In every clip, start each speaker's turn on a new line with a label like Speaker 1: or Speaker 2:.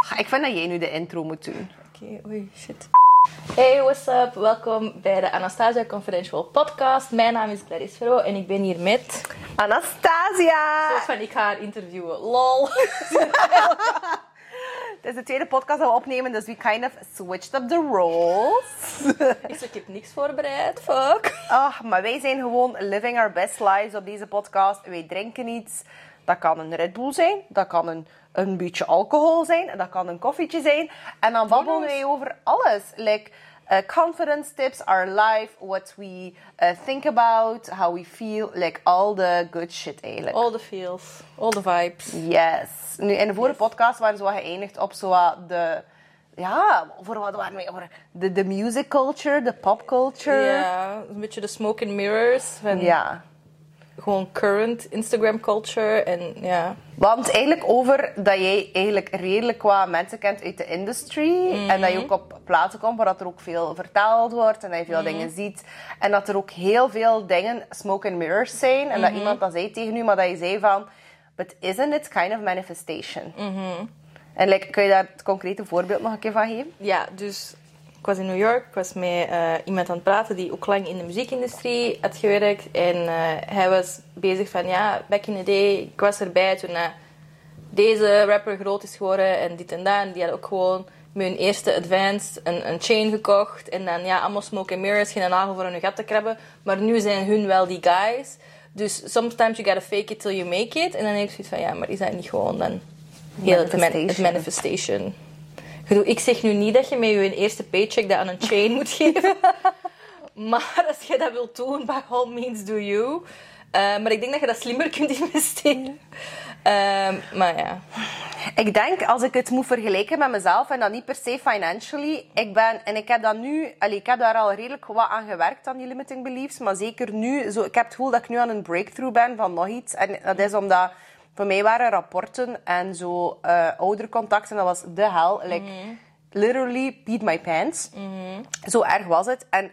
Speaker 1: Ik vind dat jij nu de intro moet doen.
Speaker 2: Oké, oei, shit. Hey, what's up? Welkom bij de Anastasia Confidential podcast. Mijn naam is Clarice Ferro en ik ben hier met...
Speaker 1: Anastasia!
Speaker 2: Soort van, ik ga haar interviewen. Lol.
Speaker 1: Het is de tweede podcast dat we opnemen, dus we kind of switched up the roles.
Speaker 2: ik, ik heb niks voorbereid, fuck.
Speaker 1: Ach, maar wij zijn gewoon living our best lives op deze podcast. Wij drinken iets. Dat kan een Red Bull zijn, dat kan een, een beetje alcohol zijn, dat kan een koffietje zijn. En dan babbelen wij over alles. Like, uh, confidence tips, our life, what we uh, think about, how we feel. Like, all the good shit eigenlijk.
Speaker 2: All the feels, all the vibes.
Speaker 1: Yes. Nu, in de vorige podcast waren ze wat geëindigd op zo de... Ja, voor wat waren we? Over de, de music culture, de pop culture.
Speaker 2: Ja, een beetje de smoke and mirrors.
Speaker 1: Ja.
Speaker 2: Gewoon current Instagram culture en ja.
Speaker 1: Want eigenlijk over dat jij eigenlijk redelijk qua mensen kent uit de industry. En dat je ook op plaatsen komt waar dat er ook veel verteld wordt. En dat je veel dingen ziet. En dat er ook heel veel dingen smoke and mirrors zijn. En dat iemand dat zei tegen u, maar dat je zei van... But isn't it kind of manifestation? En like, kun je daar het concrete voorbeeld nog een keer van geven?
Speaker 2: Ja, dus ik was in New York. Ik was met eh, iemand aan het praten die ook lang in de muziekindustrie had gewerkt. En eh, hij was bezig van, ja, back in the day, ik was erbij toen eh, deze rapper groot is geworden en dit en dat. En die had ook gewoon met hun eerste advanced een, een chain gekocht. En dan, ja, allemaal smoke and mirrors, geen nagel voor hun gat te krabben. Maar nu zijn hun wel die guys. Dus sometimes you gotta fake it till you make it. En dan heb ik zoiets van, ja, maar is dat niet gewoon dan heel het, man- het
Speaker 1: Manifestation.
Speaker 2: Ik zeg nu niet dat je met je eerste paycheck dat aan een chain moet geven. maar als je dat wilt doen, by all means do you. Eh, maar ik denk dat je dat slimmer kunt investeren. Ehm, maar ja.
Speaker 1: Ik denk, als ik het moet vergelijken met mezelf, en dan niet per se financially, ik ben, en ik heb dat nu, allee, ik heb daar al redelijk wat aan gewerkt, aan die limiting beliefs, maar zeker nu, zo, ik heb het gevoel dat ik nu aan een breakthrough ben van nog iets. En dat is omdat, voor mij waren rapporten en zo eh oudercontacten, dat was de hel. Like, literally beat my pants. Zo erg was het. En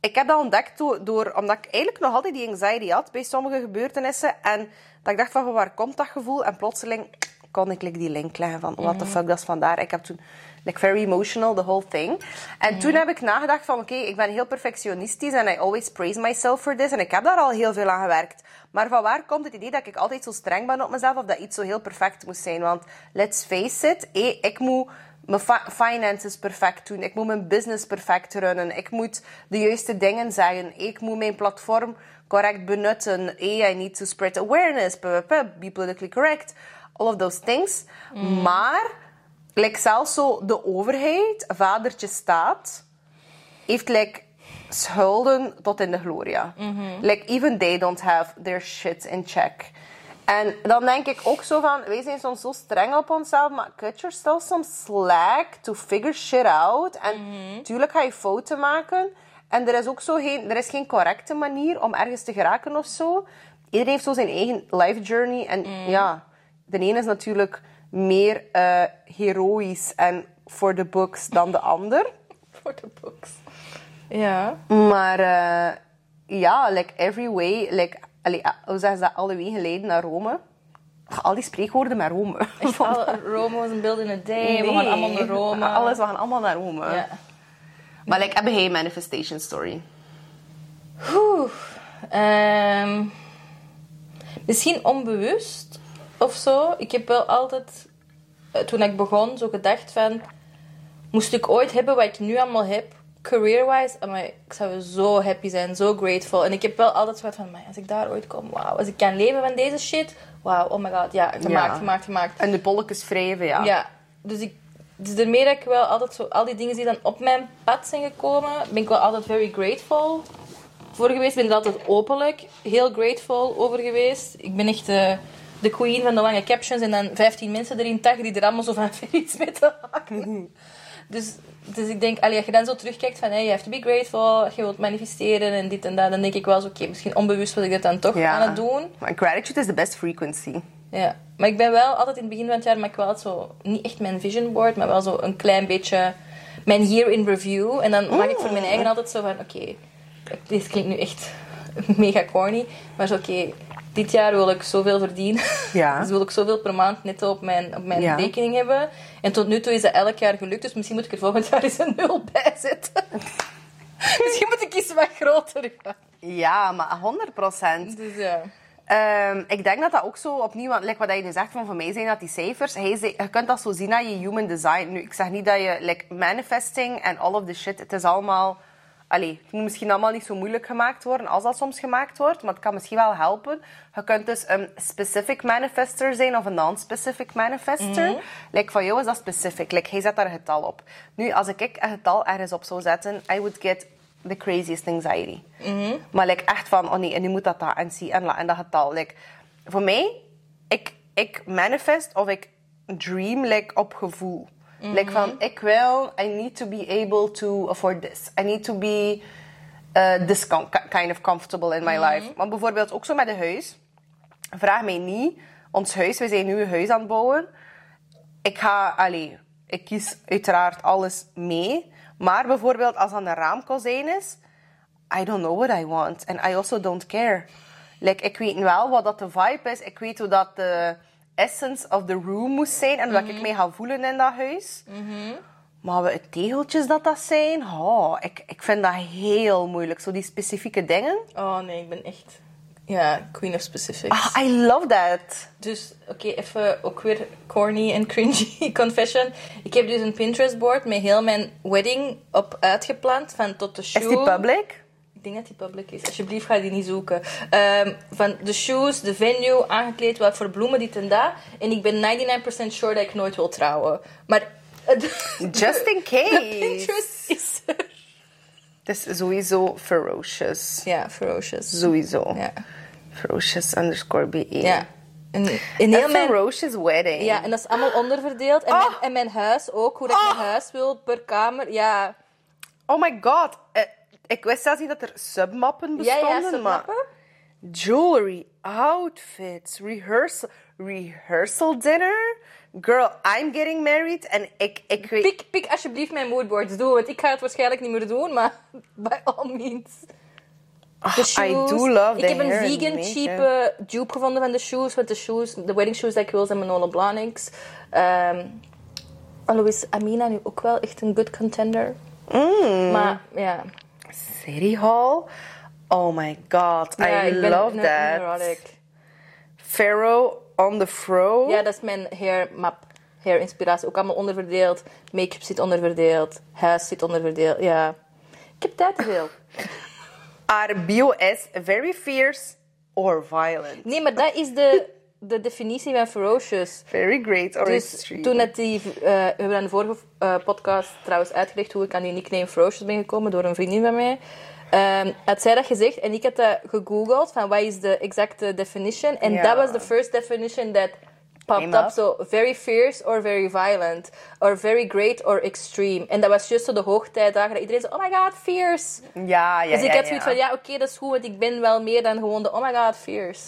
Speaker 1: ik heb dat ontdekt door, door, omdat ik eigenlijk nog altijd die anxiety had bij sommige gebeurtenissen. En dat ik dacht van, waar komt dat gevoel? En plotseling kon ik die link leggen van, what the fuck, dat is vandaar. Ik heb toen, like, very emotional, the whole thing. En toen heb ik nagedacht van, oké, ik ben heel perfectionistisch en I always praise myself for this. En ik heb daar al heel veel aan gewerkt. Maar van waar komt het idee dat ik altijd zo streng ben op mezelf of dat iets zo heel perfect moet zijn? Want let's face it, eh, ik moet mijn fi- finances perfect doen. Ik moet mijn business perfect runnen. Ik moet de juiste dingen zeggen. Ik moet mijn platform correct benutten. Eh, I need to spread awareness. Be politically correct. All of those things. Maar, like zelfs zo de overheid, vadertje staat, heeft like schulden tot in de gloria. Like even they don't have their shit in check. En dan denk ik ook zo van, wij zijn soms zo streng op onszelf, maar cut yourself some slack to figure shit out. En tuurlijk ga je fouten maken. En er is ook zo geen, er is geen correcte manier om ergens te geraken of zo. Iedereen heeft zo zijn eigen life journey. En ja, de ene is natuurlijk meer eh heroïs en for the books dan de ander.
Speaker 2: Voor de books. Ja.
Speaker 1: Maar eh, ja, like every way, like, allee, ah, hoe zeggen ze dat, alle wegen leiden naar Rome. Al die spreekwoorden met Rome.
Speaker 2: Al- Rome was een build in a day. We gaan allemaal naar Rome.
Speaker 1: Alles, we gaan allemaal naar Rome.
Speaker 2: Ja.
Speaker 1: Maar like, heb je manifestation story?
Speaker 2: Oeh. Ehm, misschien onbewust of zo. Ik heb wel altijd, eh, toen ik begon, zo gedacht van... Moest ik ooit hebben wat ik nu allemaal heb, career-wise, ik zou zo happy zijn, zo grateful. En ik heb wel altijd zo van, als ik daar ooit kom, wauw. Als ik kan leven van deze shit, wauw, oh my god, ja, gemaakt,
Speaker 1: Ja.
Speaker 2: gemaakt, gemaakt.
Speaker 1: En de bolletjes wrijven, ja.
Speaker 2: Ja, dus, ik, dus daarmee dat ik wel altijd zo... Al die dingen die dan op mijn pad zijn gekomen, ben ik wel altijd very grateful voor geweest. Ik ben er altijd openlijk heel grateful over geweest. Ik ben echt eh, de queen van de lange captions en dan 15 mensen erin taggen die er allemaal zo van iets mee te maken. Dus, dus ik denk, allee, als je dan zo terugkijkt van hey, you have to be grateful, je wilt manifesteren en dit en dat, dan denk ik wel zo, oké, misschien onbewust was ik dat dan toch
Speaker 1: Ja.
Speaker 2: aan het doen.
Speaker 1: Maar gratitude is the best frequency.
Speaker 2: Ja, maar ik ben wel altijd in het begin van het jaar, maar ik wel zo, niet echt mijn vision board, maar wel zo een klein beetje mijn year in review. En dan maak ik voor mijn eigen altijd zo van, oké, dit klinkt nu echt mega corny, maar zo, oké, dit jaar wil ik zoveel verdienen.
Speaker 1: Ja.
Speaker 2: dus wil ik zoveel per maand netto op mijn, op mijn
Speaker 1: Ja.
Speaker 2: rekening hebben. En tot nu toe is dat elk jaar gelukt. Dus misschien moet ik er volgend jaar eens een nul bij zetten. misschien moet ik iets wat groter gaan.
Speaker 1: Ja, maar 100 procent.
Speaker 2: Dus ja.
Speaker 1: Ehm, ik denk dat dat ook zo opnieuw, want like wat je nu zegt van voor mij zijn dat die cijfers. Hij zei, je kunt dat zo zien aan je human design. Nu, ik zeg niet dat je like manifesting en all of the shit, het is allemaal. Allee, het moet misschien allemaal niet zo moeilijk gemaakt worden als dat soms gemaakt wordt, maar het kan misschien wel helpen. Je kunt dus een specific manifester zijn of een non-specific manifester. Like van jou is dat specific. Like, hij zet daar een getal op. Nu, als ik een getal ergens op zou zetten, I would get the craziest anxiety. Maar like, echt van, oh nee, en nu moet dat dat en zie en, la, en dat getal. Like, voor mij, ik, ik manifest of ik dream like, op gevoel. Like van, ik wil, I need to be able to afford this. I need to be uh, this kind of comfortable in my life. Maar bijvoorbeeld ook zo met een huis. Vraag mij niet, ons huis, we zijn nu een huis aan het bouwen. Ik ga, allee, ik kies uiteraard alles mee. Maar bijvoorbeeld als dat een raamkozijn is, I don't know what I want. And I also don't care. Like, ik weet wel wat dat de vibe is. Ik weet hoe dat de essence of the room moest zijn. En dat ik mij ga voelen in dat huis. Maar we het tegeltjes dat dat zijn, oh, ik, ik vind dat heel moeilijk. Zo die specifieke dingen.
Speaker 2: Oh nee, ik ben echt... Ja, queen of specifics.
Speaker 1: Ah, I love that.
Speaker 2: Dus, oké, even ook weer corny en cringy confession. Ik heb dus een Pinterest board met heel mijn wedding op uitgepland. Van tot de shoe.
Speaker 1: Is die public?
Speaker 2: Denk dat die public is. Alsjeblieft, ga die niet zoeken. Ehm, van de shoes, de venue, aangekleed, wat voor bloemen, dit en dat. En ik ben 99% sure dat ik nooit wil trouwen. Maar...
Speaker 1: Just in case.
Speaker 2: De Pinterest is er.
Speaker 1: Het is sowieso ferocious.
Speaker 2: Ja, ferocious.
Speaker 1: Sowieso.
Speaker 2: Ja.
Speaker 1: Ferocious underscore BE.
Speaker 2: Ja.
Speaker 1: Een
Speaker 2: heel mijn...
Speaker 1: ferocious wedding.
Speaker 2: Ja, en dat is allemaal onderverdeeld. En,
Speaker 1: Oh.
Speaker 2: mijn, en mijn huis ook, hoe dat ik mijn huis wil per kamer. Ja,
Speaker 1: Oh my god. Ik wist zelfs niet dat er submappen
Speaker 2: ja,
Speaker 1: bestonden. maar jewelry, outfits, rehearsal, rehearsal dinner. Girl, I'm getting married. En ik, ik weet...
Speaker 2: Pik, pik alsjeblieft mijn moodboards. Doe het. Ik ga het waarschijnlijk niet meer doen, maar by all means. De shoes.
Speaker 1: I do love
Speaker 2: Ik
Speaker 1: the
Speaker 2: heb een vegan cheap eh, dupe gevonden van de shoes. Want de shoes, de wedding shoes die ik wil zijn Manola Blahniks. Ehm alhoewel is Amina nu ook wel echt een good contender.
Speaker 1: Mm.
Speaker 2: Maar ja,
Speaker 1: City Hall. Oh my god,
Speaker 2: ja
Speaker 1: I love that.
Speaker 2: neurotic.
Speaker 1: Pharaoh on the fro.
Speaker 2: Ja, dat is mijn hair map. Hair inspiratie. Ook allemaal onderverdeeld. Make-up zit onderverdeeld. Huis zit onderverdeeld. Ja. Ik heb tijd te veel.
Speaker 1: Bio is very fierce or violent.
Speaker 2: Nee, maar dat is de, de definitie van ferocious.
Speaker 1: Very great or
Speaker 2: Dus
Speaker 1: extreme.
Speaker 2: toen het die, eh, we hebben aan de vorige eh, podcast trouwens uitgelegd hoe ik aan die nickname Ferocious ben gekomen door een vriendin van mij. Ehm had zij dat gezegd en ik had dat gegoogeld van wat is de exacte definition. En
Speaker 1: Ja.
Speaker 2: dat was the first definition that popped up. So very fierce or very violent. Or very great or extreme. En dat was juist zo de hoogtijdagen dat iedereen zei, oh my god, fierce.
Speaker 1: Ja, ja,
Speaker 2: Dus ik
Speaker 1: ja,
Speaker 2: had zoiets van, ja oké, dat is goed, want ik ben wel meer dan gewoon de oh my god, fierce.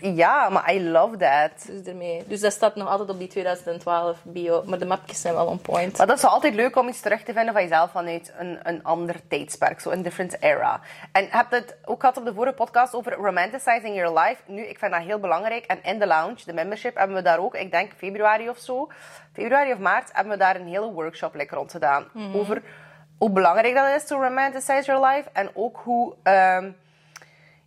Speaker 1: Ja, maar I love that.
Speaker 2: Dus ermee. Dus dat staat nog altijd op die 2012 bio. Maar de mapjes zijn wel on point.
Speaker 1: Maar dat is altijd leuk om iets terug te vinden van jezelf vanuit een, een ander tijdsperk, zo een different era. En je hebt het ook gehad op de vorige podcast over romanticizing your life. Nu, ik vind dat heel belangrijk. En in de lounge, de membership, hebben we daar ook, ik denk februari of zo, februari of maart, hebben we daar een hele workshop lekker rond gedaan. Over hoe belangrijk dat is to romanticize your life. En ook hoe... ehm,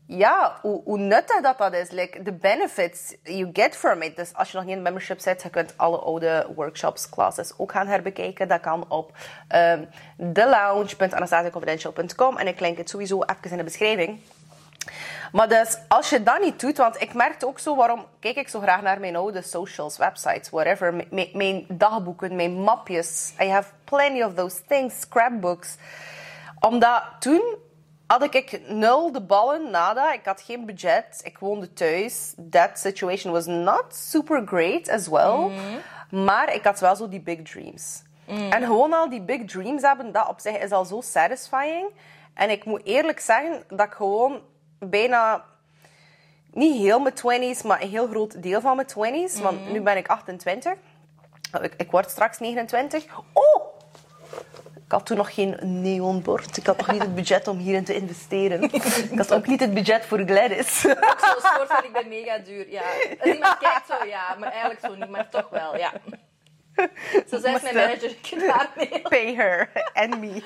Speaker 1: ja, hoe, hoe nuttig dat dat is. Like, the benefits you get from it. Dus als je nog niet in membership zit, je kunt alle oude workshops, classes ook gaan herbekijken. Dat kan op um, thelounge.anastasiaconfidential.com en ik link het sowieso even in de beschrijving. Maar dus, als je dat niet doet, want ik merkte ook zo, waarom kijk ik zo graag naar mijn oude socials, websites, whatever, mijn dagboeken, mijn mapjes. I have plenty of those things, scrapbooks. Omdat toen had ik nul de ballen, nada. Ik had geen budget. Ik woonde thuis. That situation was not super great as well. Maar ik had wel zo die big dreams. En gewoon al die big dreams hebben, dat op zich is al zo satisfying. En ik moet eerlijk zeggen dat ik gewoon bijna niet heel mijn 20s, maar een heel groot deel van mijn 20s. Want nu ben ik 28. Ik, ik word straks 29. Oh! Had toen nog geen neonbord. Ik had nog niet het budget om hierin te investeren. Ik had ook niet het budget voor Gladys.
Speaker 2: Zo'n soort van, ik ben mega duur. Ja. Als iemand kijkt, zo ja. Maar eigenlijk zo niet, maar toch wel, ja. Zo zegt mijn manager, ik.
Speaker 1: Pay her and me.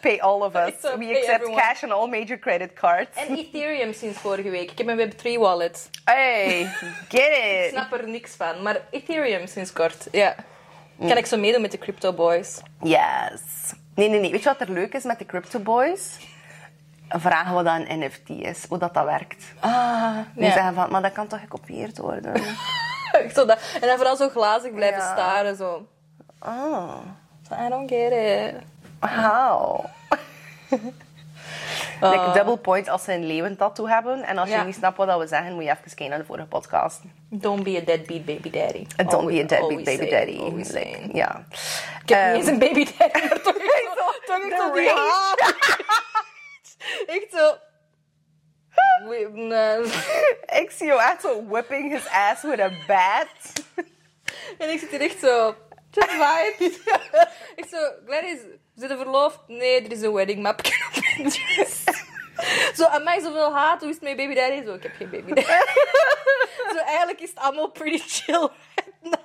Speaker 1: Pay all of us.
Speaker 2: So
Speaker 1: We accept
Speaker 2: everyone.
Speaker 1: cash on all major credit cards.
Speaker 2: En Ethereum sinds vorige week. Ik heb een Web3 wallet.
Speaker 1: Hey, get
Speaker 2: Ik
Speaker 1: it.
Speaker 2: snap er niks van. Maar Ethereum sinds kort, ja. Kan ik zo meedoen met de Crypto Boys?
Speaker 1: Yes. Nee, nee, nee. Weet je wat er leuk is met de Crypto Boys? Vragen wat dat een NFT is, hoe dat, dat werkt.
Speaker 2: Ah,
Speaker 1: Die zeggen van, maar dat kan toch gekopieerd worden?
Speaker 2: Zo dat. En dan vooral zo glazig blijven
Speaker 1: Ja.
Speaker 2: staren. Zo.
Speaker 1: Oh,
Speaker 2: I don't get it.
Speaker 1: how? Like double point als ze een leeuwentattoo hebben. En als je
Speaker 2: Ja.
Speaker 1: niet snapt wat we zeggen, moet je even kijken naar de vorige podcast.
Speaker 2: Don't be a deadbeat baby daddy.
Speaker 1: Don't be a deadbeat baby
Speaker 2: say,
Speaker 1: daddy.
Speaker 2: always
Speaker 1: Like, ja.
Speaker 2: Ik heb
Speaker 1: Ehm,
Speaker 2: niet eens een baby daddy, maar echt zo, die. Echt.
Speaker 1: Ik zie jou echt zo whipping his ass with a bat.
Speaker 2: En ik zit hier echt zo... Just vibes. ik zo... Gladys, zit je verloofd? Nee, er is een wedding map. Zo, aan mij zoveel haat. Hoe is het met baby daddy? Zo, ik heb geen baby daddy. Zo, eigenlijk is het allemaal pretty chill right now.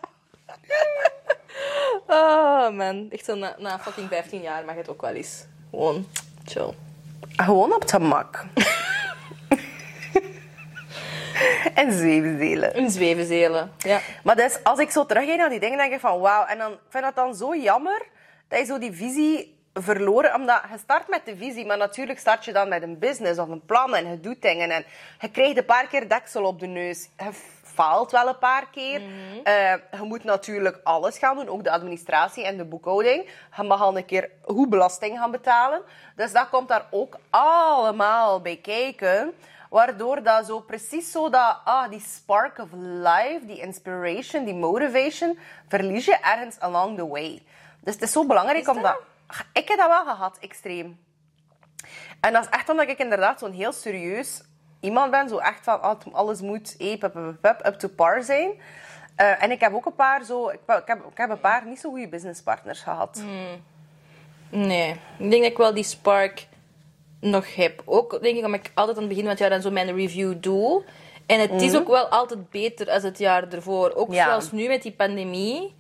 Speaker 2: Oh man, echt zo na, na fucking 15 jaar mag het ook wel eens. Gewoon chill.
Speaker 1: Gewoon op het gemak. en zweefdelen.
Speaker 2: Een zwevenzelen. Ja.
Speaker 1: Maar dus, als ik zo terugga naar die dingen, denk ik van wauw. En dan ik vind ik dat dan zo jammer dat je zo die visie verloren. Omdat je start met de visie, maar natuurlijk start je dan met een business of een plan en je doet dingen. En je krijgt een paar keer deksel op de neus. Je faalt wel een paar keer. Eh, je moet natuurlijk alles gaan doen, ook de administratie en de boekhouding. Je mag al een keer goed belasting gaan betalen. Dus dat komt daar ook allemaal bij kijken. Waardoor dat zo precies zo dat, ah, die spark of life, die inspiration, die motivation, verlies je ergens along the way. Dus het is zo belangrijk om dat... Ik heb dat wel gehad, extreem. En dat is echt omdat ik inderdaad zo'n heel serieus iemand ben. Zo echt van, het- alles moet pup, up to par zijn. Eh, en ik heb ook een paar zo... Ik, ik, heb, ik heb een paar niet zo goede businesspartners gehad.
Speaker 2: Nee, ik denk dat ik wel die spark nog heb. Ook denk ik omdat ik altijd aan het begin van het jaar dan zo mijn review doe. En het is ook wel altijd beter als het jaar ervoor. Ook
Speaker 1: Ja.
Speaker 2: zelfs nu met die pandemie.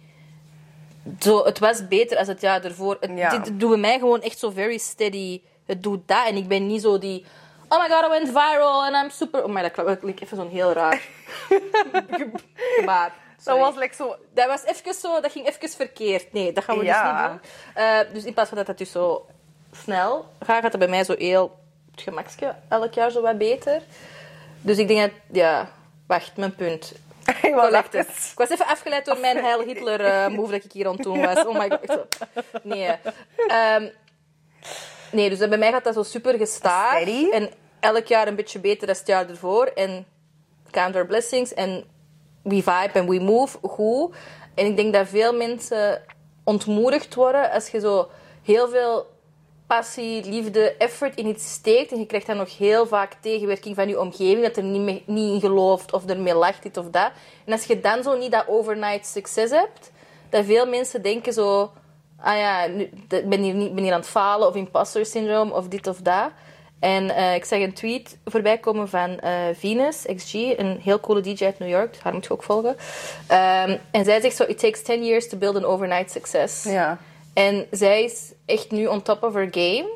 Speaker 2: Zo, het was beter als het jaar ervoor. Het,
Speaker 1: Ja.
Speaker 2: Dit doet bij mij gewoon echt zo very steady. Het doet dat. En ik ben niet zo die... Oh my god, I went viral and I'm super... Oh my, dat klinkt- dat klinkt even zo'n heel raar gebaar.
Speaker 1: Dat was like zo...
Speaker 2: Dat was even zo, dat ging even verkeerd. Nee, dat gaan we
Speaker 1: Ja.
Speaker 2: dus niet doen. Eh, dus in plaats van dat dat dus zo snel gaat, gaat het bij mij zo heel het gemakje elk jaar zo wat beter. Dus ik denk dat, ja, wacht, mijn punt.
Speaker 1: Ik was
Speaker 2: Ik was even afgeleid door mijn Heil Hitler eh, move dat ik hier aan het doen was. Oh my god. Nee. Ehm, nee, dus bij mij gaat dat zo super gestaag.
Speaker 1: Steady.
Speaker 2: En elk jaar een beetje beter dan het jaar ervoor. En count our blessings. En we vibe en we move goed. En ik denk dat veel mensen ontmoedigd worden als je zo heel veel passie, liefde, effort in iets steekt. En je krijgt dan nog heel vaak tegenwerking van je omgeving. Dat er niet, mee, niet in gelooft of ermee lacht, dit of dat. En als je dan zo niet dat overnight succes hebt, dat veel mensen denken zo... Ah ja, nu, ik ben hier, niet, ben hier aan het falen of imposter syndroom of dit of dat. En eh, ik zag een tweet voorbij komen van eh, Venus XG, een heel coole DJ uit New York. Haar moet je ook volgen. Ehm, en zij zegt zo: It takes 10 years to build an overnight success.
Speaker 1: Ja.
Speaker 2: En zij is echt nu on top of her game.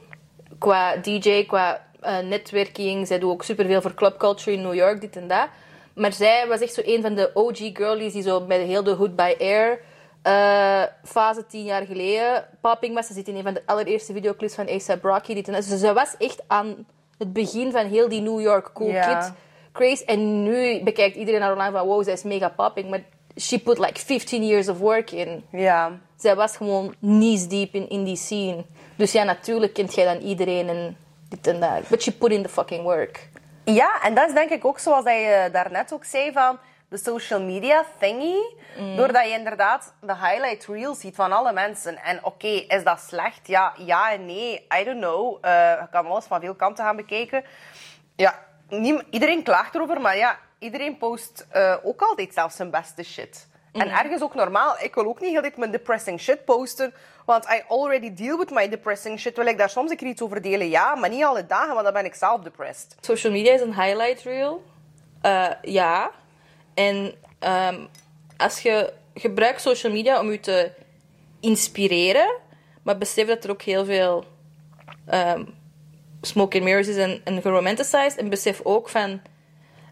Speaker 2: Qua DJ, qua eh, netwerking. Zij doet ook superveel voor club culture in New York, dit en dat. Maar zij was echt zo een van de OG girlies die zo bij heel de Hood by Air eh, fase tien jaar geleden popping was. Ze zit in een van de allereerste videoclips van A$AP Rocky. Dit en dat. Dus zij was echt aan het begin van heel die New York cool kid craze. En nu bekijkt iedereen haar online van wow, zij is mega popping. Maar she put like 15 years of work in
Speaker 1: Ja.
Speaker 2: zij was gewoon knees deep in, in die scene. Dus ja, natuurlijk kent jij dan iedereen en dit en dat. But she put in the fucking work.
Speaker 1: Ja, en dat is denk ik ook zoals dat je daarnet ook zei van de social media thingy. Doordat je inderdaad de highlight reel ziet van alle mensen. En oké, is dat slecht? Ja, ja en nee. I don't know. Eh, je kan alles van veel kanten gaan bekijken. Ja, iedereen klaagt erover, maar ja, iedereen post eh, ook altijd zelfs zijn beste shit. En ergens ook normaal. Ik wil ook niet heel dit mijn depressing shit posten. Want I already deal with my depressing shit. Wil ik daar soms een keer iets over delen? Ja, maar niet alle dagen, want dan ben ik zelf depressed.
Speaker 2: Social media is een highlight reel. Eh, ja. En ehm, als je gebruikt social media om je te inspireren, maar besef dat er ook heel veel ehm, smoke and mirrors is en, en geromanticized. En besef ook van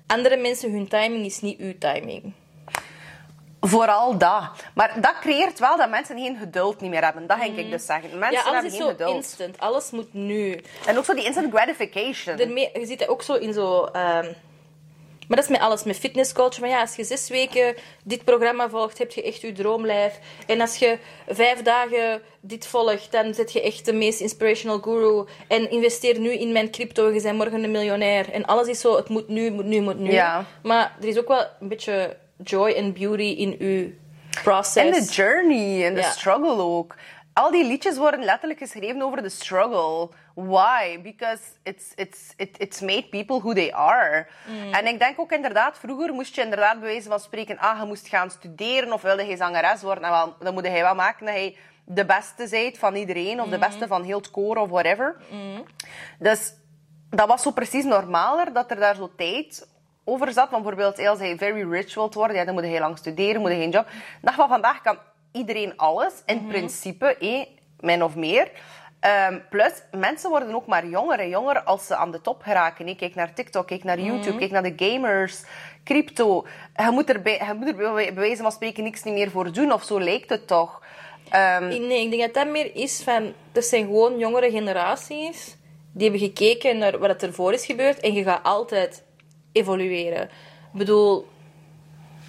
Speaker 2: andere mensen, hun timing is niet uw timing.
Speaker 1: Vooral dat. Maar dat creëert wel dat mensen geen geduld niet meer hebben. Dat denk ik dus zeggen. Mensen
Speaker 2: Ja,
Speaker 1: hebben geen geduld.
Speaker 2: instant. Alles moet nu.
Speaker 1: En ook zo die instant gratification.
Speaker 2: Je ziet dat ook zo in zo... ehm, maar dat is met alles. Met fitnesscoach. Van ja, als je zes weken dit programma volgt, heb je echt je droomlijf. En als je vijf dagen dit volgt, dan zet je echt de meest inspirational guru. En investeer nu in mijn crypto je bent morgen een miljonair. En alles is zo, het moet nu, moet nu, moet nu.
Speaker 1: Ja.
Speaker 2: Maar er is ook wel een beetje joy en beauty in uw process.
Speaker 1: En de journey en de
Speaker 2: Ja.
Speaker 1: struggle ook. Al die liedjes worden letterlijk geschreven over de struggle. Why? Because it's, it's, it, it's made people who they are.
Speaker 2: Mm.
Speaker 1: En ik denk ook inderdaad, vroeger moest je inderdaad bij wijze van spreken, ah, je moest gaan studeren of wilde je zangeres worden. En wel, dan moet hij wel maken dat hij de beste bent van iedereen, of de
Speaker 2: Mm.
Speaker 1: beste van heel het koor of whatever. Dus dat was zo precies normaler, dat er daar zo tijd over zat. Want bijvoorbeeld, als hij very rich wilt worden, ja, dan moet hij lang studeren, moet hij geen job. De dag van vandaag kan iedereen alles, in principe, eh, min of meer. Ehm, plus, mensen worden ook maar jonger en jonger als ze aan de top geraken. hè. Kijk naar TikTok, kijk naar YouTube, kijk naar de gamers, crypto. Je moet er, bij, je moet er bij wijze van spreken niks niet meer voor doen, of zo lijkt het toch. Ehm,
Speaker 2: Nee, ik denk dat dat meer is van... Er zijn gewoon jongere generaties die hebben gekeken naar wat er ervoor is gebeurd en je gaat altijd evolueren. Ik bedoel,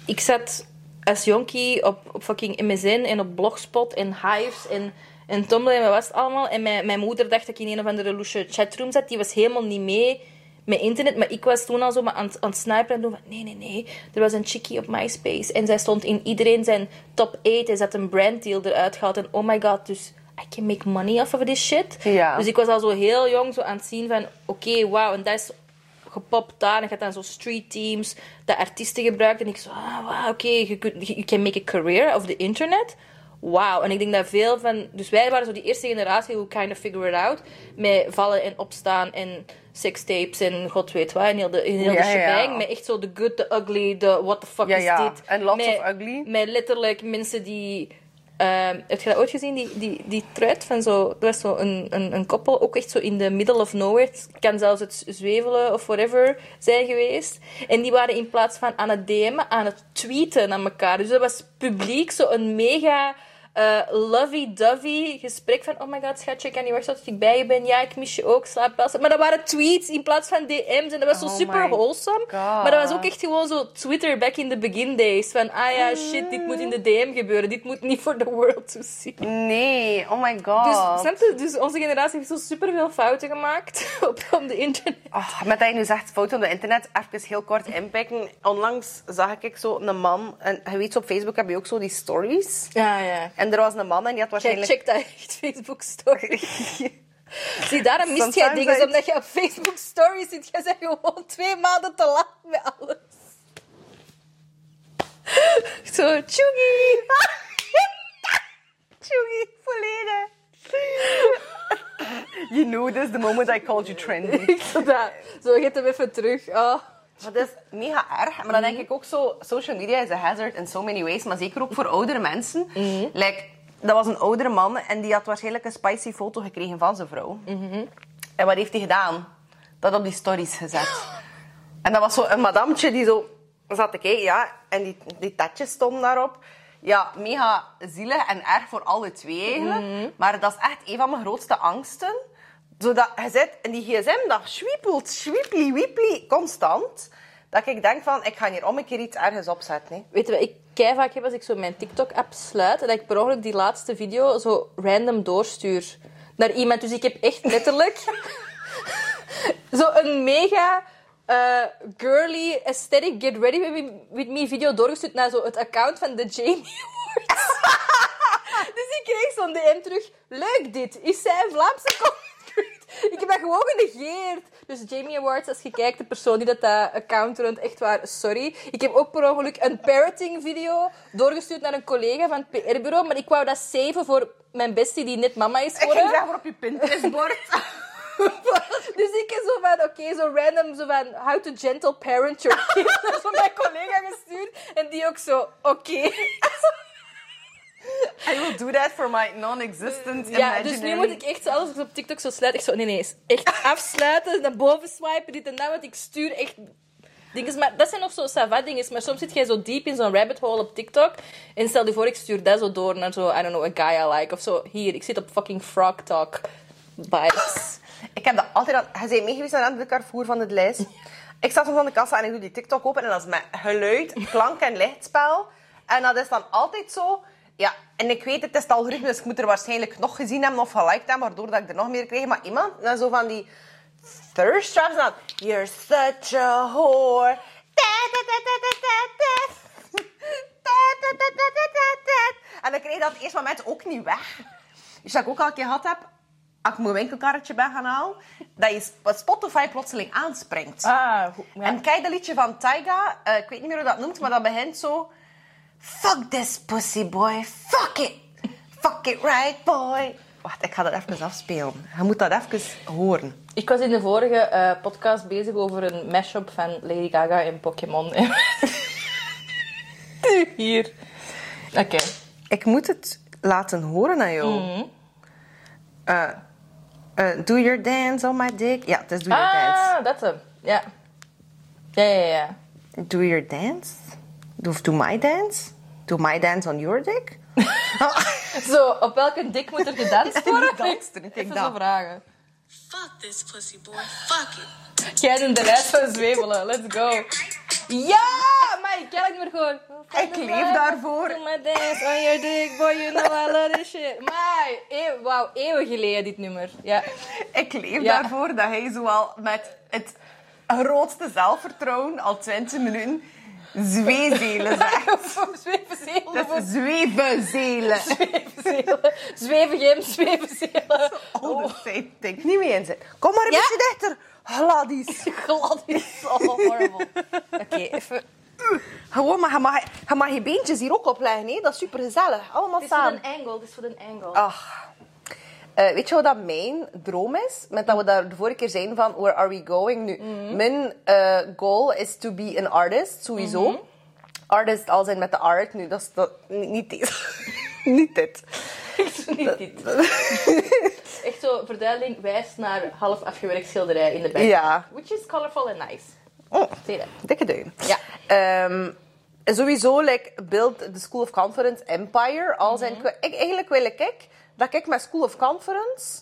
Speaker 2: ik zat als jonkie op, op fucking MSN en op Blogspot en Hives en, en Tumblr en was het allemaal. En mijn, mijn moeder dacht dat ik in een of andere loesje chatroom zat. Die was helemaal niet mee met internet. Maar ik was toen al zo maar aan, het- aan het snipen en doen van... Nee, nee, nee. Er was een chickie op MySpace. En zij stond in iedereen zijn top 8. En ze had een branddeal eruit gehaald. En oh my god, dus... I can make money off of this shit.
Speaker 1: Ja.
Speaker 2: Dus ik was al zo heel jong zo aan het zien van... Oké, wauw. En dat is gepopt daar. En had dan zo street teams dat artiesten gebruikten. En ik zo... Ah, wauw, oké. je kunt- you can make a career of the internet. Wauw. En ik denk dat veel van... Dus wij waren zo die eerste generatie who kind of figure it out. Met vallen en opstaan en sextapes en god weet wat. En heel de, heel
Speaker 1: Ja,
Speaker 2: de
Speaker 1: ja.
Speaker 2: shebang. Met echt zo de good, the ugly, de what the fuck
Speaker 1: Ja,
Speaker 2: is dit.
Speaker 1: En lots
Speaker 2: met,
Speaker 1: of ugly.
Speaker 2: Met letterlijk mensen die... ehm, heb je dat ooit gezien, die, die, die truit van zo... Er was zo een, een, een koppel, ook echt zo in the middle of nowhere. Het kan zelfs het zwevelen of whatever zijn geweest. En die waren in plaats van aan het DM'en, aan het tweeten aan elkaar. Dus dat was publiek zo een mega... eh, lovey-dovey gesprek van... Oh my god, schatje, ik kan niet wachten tot ik bij je ben. Ja, ik mis je ook. Slaap wel. Maar dat waren tweets in plaats van DM's. En dat was zo
Speaker 1: Oh
Speaker 2: super wholesome.
Speaker 1: God.
Speaker 2: Maar dat was ook echt gewoon zo Twitter back in the begin days. Van, ah ja, shit, dit moet in de DM gebeuren. Dit moet niet voor the world to see.
Speaker 1: Nee, oh my god.
Speaker 2: Dus, dus onze generatie heeft zo superveel fouten gemaakt op, op de internet.
Speaker 1: Ah, met dat je nu zegt fout op het internet, even heel kort inpikken. Onlangs zag ik zo een man, en je weet, zo op Facebook heb je ook zo die stories.
Speaker 2: Ja, ja.
Speaker 1: En er was een man en die had
Speaker 2: Jij
Speaker 1: waarschijnlijk...
Speaker 2: checkt dat echt, Facebook stories. Zie, daarom mist jij dingen, omdat je op Facebook stories zit. Jij bent gewoon twee maanden te laat met alles. Zo, tjoegie.
Speaker 1: Tjoegie, volledig. You know this the moment I called you trendy.
Speaker 2: Zo, dat. Zo, geet hem even terug. Oh.
Speaker 1: Maar dat is mega erg. Maar dan denk ik ook zo, social media is a hazard in so many ways. Maar zeker ook voor oudere mensen. Like, dat was een oudere man en die had waarschijnlijk een spicy foto gekregen van zijn vrouw. En wat heeft hij gedaan? Dat op die stories gezet. En dat was zo een madamtje die zo zat te kijken, ja. En die, die tatjes stonden daarop. Ja, mega zielig en erg voor alle twee eigenlijk. Maar dat is echt een van mijn grootste angsten. Zodat je zit en die gsm dat zwiepelt, zwiepli, wiepli, constant. Dat ik denk van, ik ga hier om een keer iets ergens opzetten.
Speaker 2: Weet je wat ik kei vaak heb als ik zo mijn TikTok-app sluit dat ik per ongeluk die laatste video zo random doorstuur naar iemand. Dus ik heb echt letterlijk zo een mega eh, girly, aesthetic, get ready with me, video doorgestuurd naar zo het account van de Jamie Awards. dus ik kreeg zo'n DM terug. Leuk dit. Is zij een Vlaamse creator? Ik heb dat gewoon genegeerd. Dus Jamie Awards, als je kijkt, de persoon die dat, dat account runt, echt waar, sorry. Ik heb ook per ongeluk een parroting video doorgestuurd naar een collega van het PR-bureau, maar ik wou dat saven voor mijn bestie die net mama is
Speaker 1: Ik ging
Speaker 2: geworden.
Speaker 1: zeggen op je Pinterest-bord.
Speaker 2: Dus ik heb zo van, oké, zo random, zo van, how to gentle parent your kids. naar zo mijn collega gestuurd. En die ook zo, oké.
Speaker 1: I will do that for my non-existent
Speaker 2: Ja, dus nu moet ik echt, als ik op TikTok zo sluit, echt zo, nee, nee, echt afsluiten, naar boven swipen, dit en dat, want ik stuur echt dingen. Maar dat zijn nog zo savat dingen, maar soms zit jij zo diep in zo'n rabbit hole op TikTok en stel je voor, ik stuur dat zo door naar zo, I don't know, a guy I like, of zo, hier, ik zit op fucking Frog Talk vibes.
Speaker 1: Ik heb dat altijd al... Hij zei meegeweest aan de Carrefour van het lijst. Ik sta soms aan de kassa en ik doe die TikTok open en dat is met geluid, klank en lichtspel. En dat is dan altijd zo... Ja, en ik weet, het is het algoritme, dus ik moet er waarschijnlijk nog gezien hebben of geliked hebben, waardoor dat ik er nog meer krijg. Maar iemand, dan zo van die thirst traps, dan... You're such a whore. En dan je dat het eerste moment ook niet weg. Dus dat ik ook al een keer gehad heb, als ik mijn winkelkarretje ben gaan halen, dat je Sp- Spotify plotseling aanspringt.
Speaker 2: Ah,
Speaker 1: En kijk dat liedje van Tyga, eh, ik weet niet meer hoe dat noemt, maar dat begint zo... Fuck this pussy boy, fuck it. Fuck it right boy. Wacht, ik ga dat even afspelen. Je moet dat even horen.
Speaker 2: Ik was in de vorige eh, podcast bezig over een mashup van Lady Gaga en Pokémon. Hier. Oké.
Speaker 1: Ik moet het laten horen aan jou. Eh, eh, do your dance on my dick. Ja, het is do your dance.
Speaker 2: Ah, dat hem. Ja. Ja, ja, ja.
Speaker 1: Do your dance? Do, do my dance? Do my dance on your dick?
Speaker 2: Zo, op welke dik moet er gedanst worden?
Speaker 1: Danst? Ik denk
Speaker 2: Even
Speaker 1: dat.
Speaker 2: zo vragen.
Speaker 3: Fuck this pussy boy. Fuck it.
Speaker 2: Jij doet de rest van zwevelen. Let's go. Ja! Maar ik kan het niet meer gewoon.
Speaker 1: Ik leef daarvoor.
Speaker 2: Do my dance on your dick, boy, you know I love this shit. Maar, eeuw, wauw, eeuwen geleden dit nummer. Ja.
Speaker 1: Ik leef
Speaker 2: Ja.
Speaker 1: daarvoor dat hij zoal met het grootste zelfvertrouwen al 20 minuten zweezelen zegt.
Speaker 2: Zweven zelen.
Speaker 1: Dat is zwevenzelen.
Speaker 2: Zweven zelen. Zweven gem, zweven zelen.
Speaker 1: Oh, dat zijn niet mee inzet. Kom maar een
Speaker 2: Ja?
Speaker 1: beetje dichter. Gladys.
Speaker 2: Glad is zo horrible. Oké, even.
Speaker 1: Gewoon, maar je mag, je mag je beentjes hier ook opleggen. Hè? Dat is super gezellig. Allemaal
Speaker 2: Dit is voor
Speaker 1: samen.
Speaker 2: een angle, dit is voor een angle.
Speaker 1: Ach. Eh, weet je wat dat mijn droom is? Met dat we daar de vorige keer zijn van where are we going nu? Mijn eh, goal is to be an artist, sowieso. Artist als in met de art. Nu, dat is dat, niet, niet dit. niet dit.
Speaker 2: Niet dit. Echt zo, verduidelijking wijst naar half afgewerkt schilderij in de back.
Speaker 1: Ja.
Speaker 2: Which is colorful and nice.
Speaker 1: Oh,
Speaker 2: Zie je dat?
Speaker 1: dikke duim.
Speaker 2: Ja.
Speaker 1: Ehm, sowieso, like, build the School of Conference empire. Al zijn, ik, eigenlijk wil ik dat ik met School of Conference,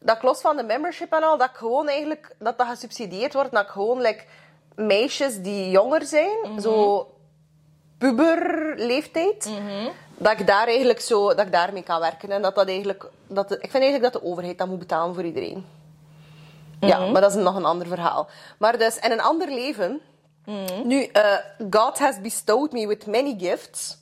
Speaker 1: dat ik los van de membership en al, dat ik gewoon eigenlijk, dat dat gesubsidieerd wordt, dat ik gewoon, like, meisjes die jonger zijn, zo puberleeftijd, dat ik daar eigenlijk zo, dat ik daarmee kan werken. En dat dat eigenlijk, dat de- ik vind eigenlijk dat de overheid dat moet betalen voor iedereen. Ja, maar dat is nog een ander verhaal. Maar dus, in een ander leven... Nu, eh, God has bestowed me with many gifts.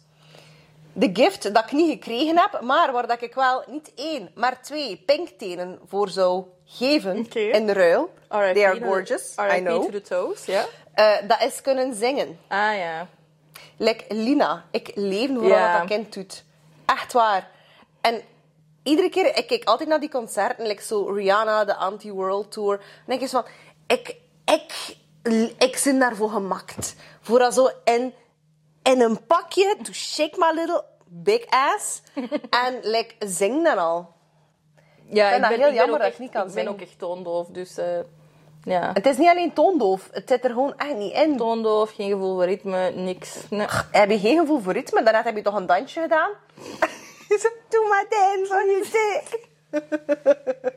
Speaker 1: De gift dat ik niet gekregen heb, maar waar dat ik wel niet één, maar twee pinktenen voor zou geven in de ruil. They are gorgeous, I know.
Speaker 2: to the toes, ja.
Speaker 1: Eh, dat is kunnen zingen.
Speaker 2: Ah ja.
Speaker 1: Like Lina. Ik leef voor
Speaker 2: Ja.
Speaker 1: wat dat kind doet. Echt waar. En iedere keer, ik kijk altijd naar die concerten, like zo Rihanna, de Anti-World Tour. Denk zo van, ik, ik, ik zit daarvoor gemakt. Voor dat zo in, in een pakje, to shake my little big ass. en like, zing dan al.
Speaker 2: Ja,
Speaker 1: vind dat heel jammer dat ik niet kan
Speaker 2: Ik ben
Speaker 1: zingen.
Speaker 2: ook echt toondoof, dus... eh, ja.
Speaker 1: Het is niet alleen toondoof, het zit er gewoon echt niet in.
Speaker 2: Toondoof, geen gevoel voor ritme, niks. Nee.
Speaker 1: Heb je geen gevoel voor ritme? Daarnet heb je toch een dansje gedaan? Doe maar dance on your dick.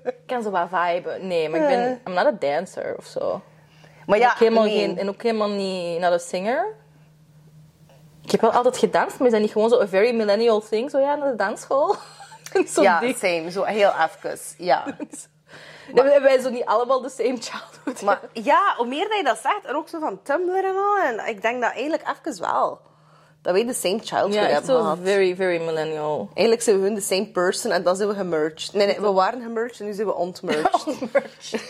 Speaker 2: Ik kan zo wat viben. Nee, maar ik ben... I'm not a dancer of zo.
Speaker 1: Maar
Speaker 2: Ja,
Speaker 1: ja,
Speaker 2: ook helemaal
Speaker 1: nee.
Speaker 2: geen, en ook helemaal niet naar de singer. Ik heb wel altijd gedanst, maar is dat niet gewoon zo een very millennial thing? Zo ja, naar de dansschool? zo
Speaker 1: Ja,
Speaker 2: ding.
Speaker 1: same. Zo heel even. Ja.
Speaker 2: Hebben wij zo niet allemaal de same childhood?
Speaker 1: Maar ja, hoe meer dat je dat zegt, en ook zo van Tumblr en al, en ik denk dat eigenlijk even wel. Dat wij de same childhood
Speaker 2: ja,
Speaker 1: hebben gehad.
Speaker 2: very, very millennial.
Speaker 1: Eigenlijk zijn we gewoon de same person en dan zijn we gemerged. Nee, nee, we waren gemerged en nu zijn we ontmerged.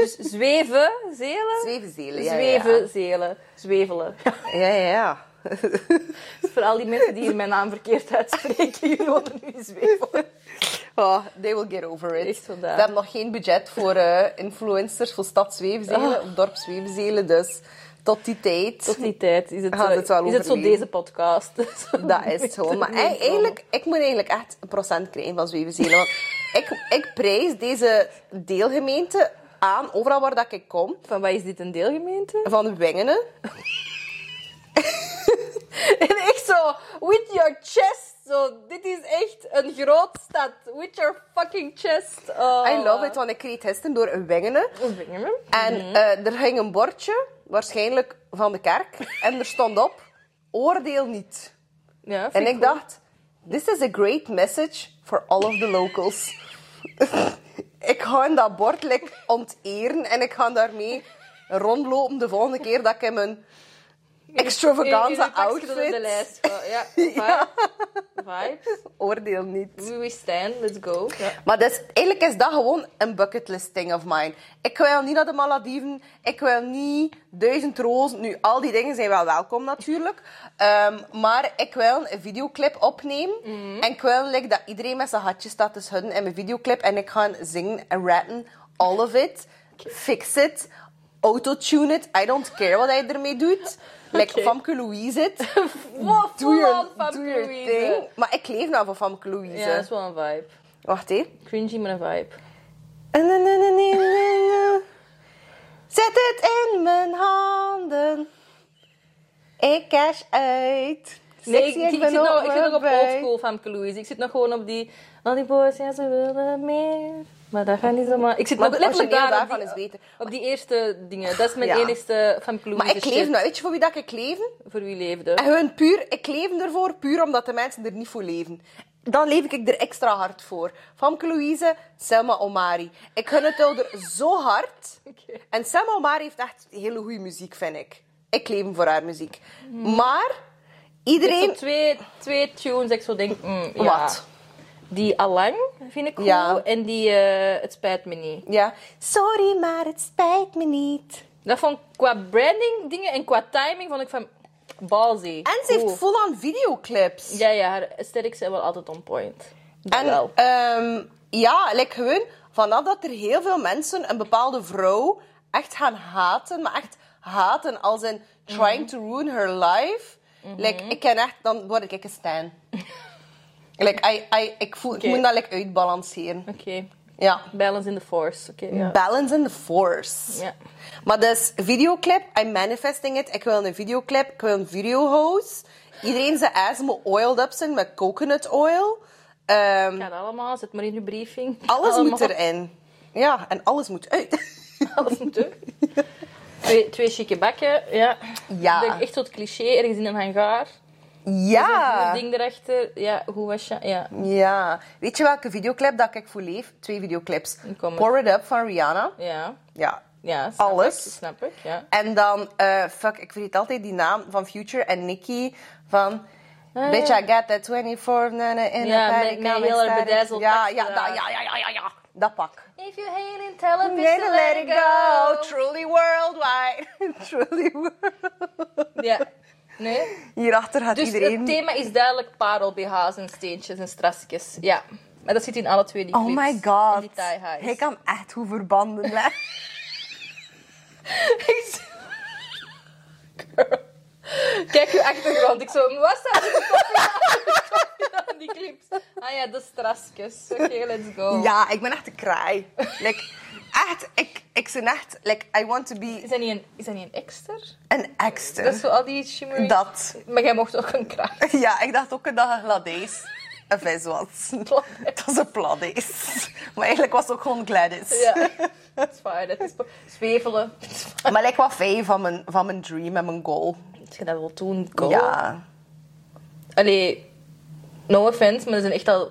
Speaker 2: Dus zweven, zelen?
Speaker 1: Zwevenzelen, ja, ja,
Speaker 2: Zweven,
Speaker 1: ja.
Speaker 2: zelen. Zwevelen. Ja.
Speaker 1: Ja, ja,
Speaker 2: Voor al die mensen die hier mijn naam verkeerd uitspreken, jullie wonen nu Zwevelen.
Speaker 1: Oh, they will get over it. We hebben nog geen budget voor eh, influencers, voor stadzweefzelen
Speaker 2: Ah.
Speaker 1: of dorpszweefzelen. Dus tot die tijd.
Speaker 2: Tot die tijd is het, zo,
Speaker 1: het
Speaker 2: is het zo deze podcast. Zo
Speaker 1: Dat is het gewoon. Maar ei- eigenlijk, ik moet eigenlijk echt een procent krijgen van zwevenzelen. Want ik, ik prijs deze deelgemeente aan, overal waar dat ik kom,
Speaker 2: Van wat is dit, een deelgemeente?
Speaker 1: van Wengenen.
Speaker 2: En echt zo, with your chest. Zo, dit is echt een groot stad. With your fucking chest. Oh.
Speaker 1: I love it, want ik reed gisteren door Wengenen.
Speaker 2: Wengenen.
Speaker 1: En eh, er ging een bordje, waarschijnlijk van de kerk, en er stond op, oordeel niet.
Speaker 2: Ja,
Speaker 1: En ik
Speaker 2: cool.
Speaker 1: dacht, this is a great message for all of the locals. ik ga dat bord like, onteren en ik ga daarmee rondlopen de volgende keer dat ik in mijn
Speaker 2: het op de lijst. van- Ja, vibe. Vibes.
Speaker 1: oordeel niet.
Speaker 2: We we stand, let's go. Ja.
Speaker 1: Maar dus, eigenlijk is dat gewoon een bucketlist thing of mine. Ik wil niet naar de Malediven. Ik wil niet duizend rozen. Nu, al die dingen zijn wel welkom natuurlijk. Ehm, maar ik wil een videoclip opnemen. En ik wil like, dat iedereen met zijn hatje staat te schudden in mijn videoclip. En ik ga zingen en rappen. All of it. Fix it. Autotune it. I don't care wat hij ermee doet. Like. Famke Louise it.
Speaker 2: Wow,
Speaker 1: Doe je,
Speaker 2: Famke
Speaker 1: doe je
Speaker 2: Louise.
Speaker 1: Maar ik leef nou van Famke Louise.
Speaker 2: Ja, dat is wel een vibe.
Speaker 1: Wacht even.
Speaker 2: Cringy, maar een vibe.
Speaker 1: Zet het in mijn handen. Ik cash uit.
Speaker 2: Nee,
Speaker 1: Sexy,
Speaker 2: ik, ik, ik
Speaker 1: ben
Speaker 2: zit nog, ik zit nog op oldschool Famke Louise. Ik zit nog gewoon op die... Al die boys, ja, ze willen meer. Maar dat gaat niet zomaar... Ik zit
Speaker 1: Maar
Speaker 2: nog letterlijk daar op
Speaker 1: daarvan
Speaker 2: die,
Speaker 1: is beter.
Speaker 2: op die eerste dingen. Dat is mijn
Speaker 1: Ja.
Speaker 2: enigste Famke Louise
Speaker 1: Maar ik leef nou. Weet je voor wie dat ik leef?
Speaker 2: voor wie leefde.
Speaker 1: En gewoon puur, ik leef ervoor, puur omdat de mensen er niet voor leven. Dan leef ik er extra hard voor. Famke Louise, Selma Omari. Ik gun het ouder zo hard. En Selma Omari heeft echt hele goede muziek, vind ik. Ik leef voor haar muziek. Maar
Speaker 2: Ik heb
Speaker 1: iedereen...
Speaker 2: twee, twee tunes ik zo denk... mm, ja.
Speaker 1: Wat?
Speaker 2: Die Allang vind ik cool.
Speaker 1: Ja.
Speaker 2: En die eh, Het spijt me niet.
Speaker 1: Ja. Sorry, maar het spijt me niet.
Speaker 2: Dat vond ik qua branding dingen en qua timing vond ik van... Ballsy.
Speaker 1: En ze heeft
Speaker 2: Cool.
Speaker 1: full-on videoclips.
Speaker 2: Ja, ja, haar aesthetics zijn wel altijd on point. Dat
Speaker 1: En
Speaker 2: wel.
Speaker 1: ehm, ja, like gewoon vanaf dat er heel veel mensen een bepaalde vrouw echt gaan haten, maar echt haten als in trying to ruin her life. Like, ik ken echt, dan word ik een stan. like, I, I, ik, voel, ik moet dat like, uitbalanceren.
Speaker 2: Oké.
Speaker 1: Ja.
Speaker 2: Balance in the force. Oké, ja.
Speaker 1: Balance in the force.
Speaker 2: Ja.
Speaker 1: Maar dus, videoclip, I'm manifesting it. Ik wil een videoclip, ik wil een videohouse. Iedereen zijn ass moet oiled up zijn met coconut oil. Ehm,
Speaker 2: Gaat allemaal, zet maar in je briefing.
Speaker 1: alles
Speaker 2: Allemaal.
Speaker 1: moet erin. Ja, en alles moet uit.
Speaker 2: Alles moet er. Twee, twee chique bakken, ja.
Speaker 1: Ja.
Speaker 2: Echt zo'n cliché, ergens in een hangar.
Speaker 1: Ja.
Speaker 2: Een ding erachter. Ja, hoe was je? Ja.
Speaker 1: Ja. Weet je welke videoclip dat ik voor leef? Twee videoclips. Pour It Up van Rihanna.
Speaker 2: Ja.
Speaker 1: Ja.
Speaker 2: Ja, snap
Speaker 1: Alles.
Speaker 2: Ik, snap ik, ja.
Speaker 1: En dan, eh, fuck, ik vergeet altijd die naam van Future en Nicki van...
Speaker 2: Ah,
Speaker 1: Bitch,
Speaker 2: ja.
Speaker 1: I got that 24 nana in
Speaker 2: Ja,
Speaker 1: the
Speaker 2: met-
Speaker 1: paddock,
Speaker 2: met heel erg
Speaker 1: ja, ja, dat, ja, ja, ja, ja, ja. Dat pak.
Speaker 2: If you hate a bitch
Speaker 1: Let it, let it go. Truly worldwide. Truly worldwide.
Speaker 2: Ja. Nee?
Speaker 1: Hierachter gaat
Speaker 2: Dus
Speaker 1: iedereen...
Speaker 2: het thema is duidelijk parel, BH's en steentjes en strassjes. Ja. Maar dat zit in alle twee die
Speaker 1: Oh
Speaker 2: clips.
Speaker 1: my
Speaker 2: En
Speaker 1: god.
Speaker 2: die tie highs.
Speaker 1: Hij kan echt goed verbanden leggen.
Speaker 2: Kijk uw achtergrond. Ik zo, wat staat er op die clips? Ah ja, de strassjes. Oké, let's go.
Speaker 1: Ja, ik ben echt een kraai. Like, echt, ik, ik ben echt, like, I want to be
Speaker 2: Is dat niet een, is dat niet een exter?
Speaker 1: een extra.
Speaker 2: Dat is zo al die shimmery...
Speaker 1: Dat.
Speaker 2: Maar jij mocht ook een kraag.
Speaker 1: Ja, ik dacht ook dat een gladees een vis was. Dat was een pladees. Maar eigenlijk was het ook gewoon Gladys.
Speaker 2: Ja, dat is fijn. Dat is zwevelen. Dat is.
Speaker 1: Maar like wat fijn van mijn, van mijn dream en mijn goal.
Speaker 2: Als je dat wil doen, go.
Speaker 1: Ja.
Speaker 2: Allee, no offense, maar er zijn echt al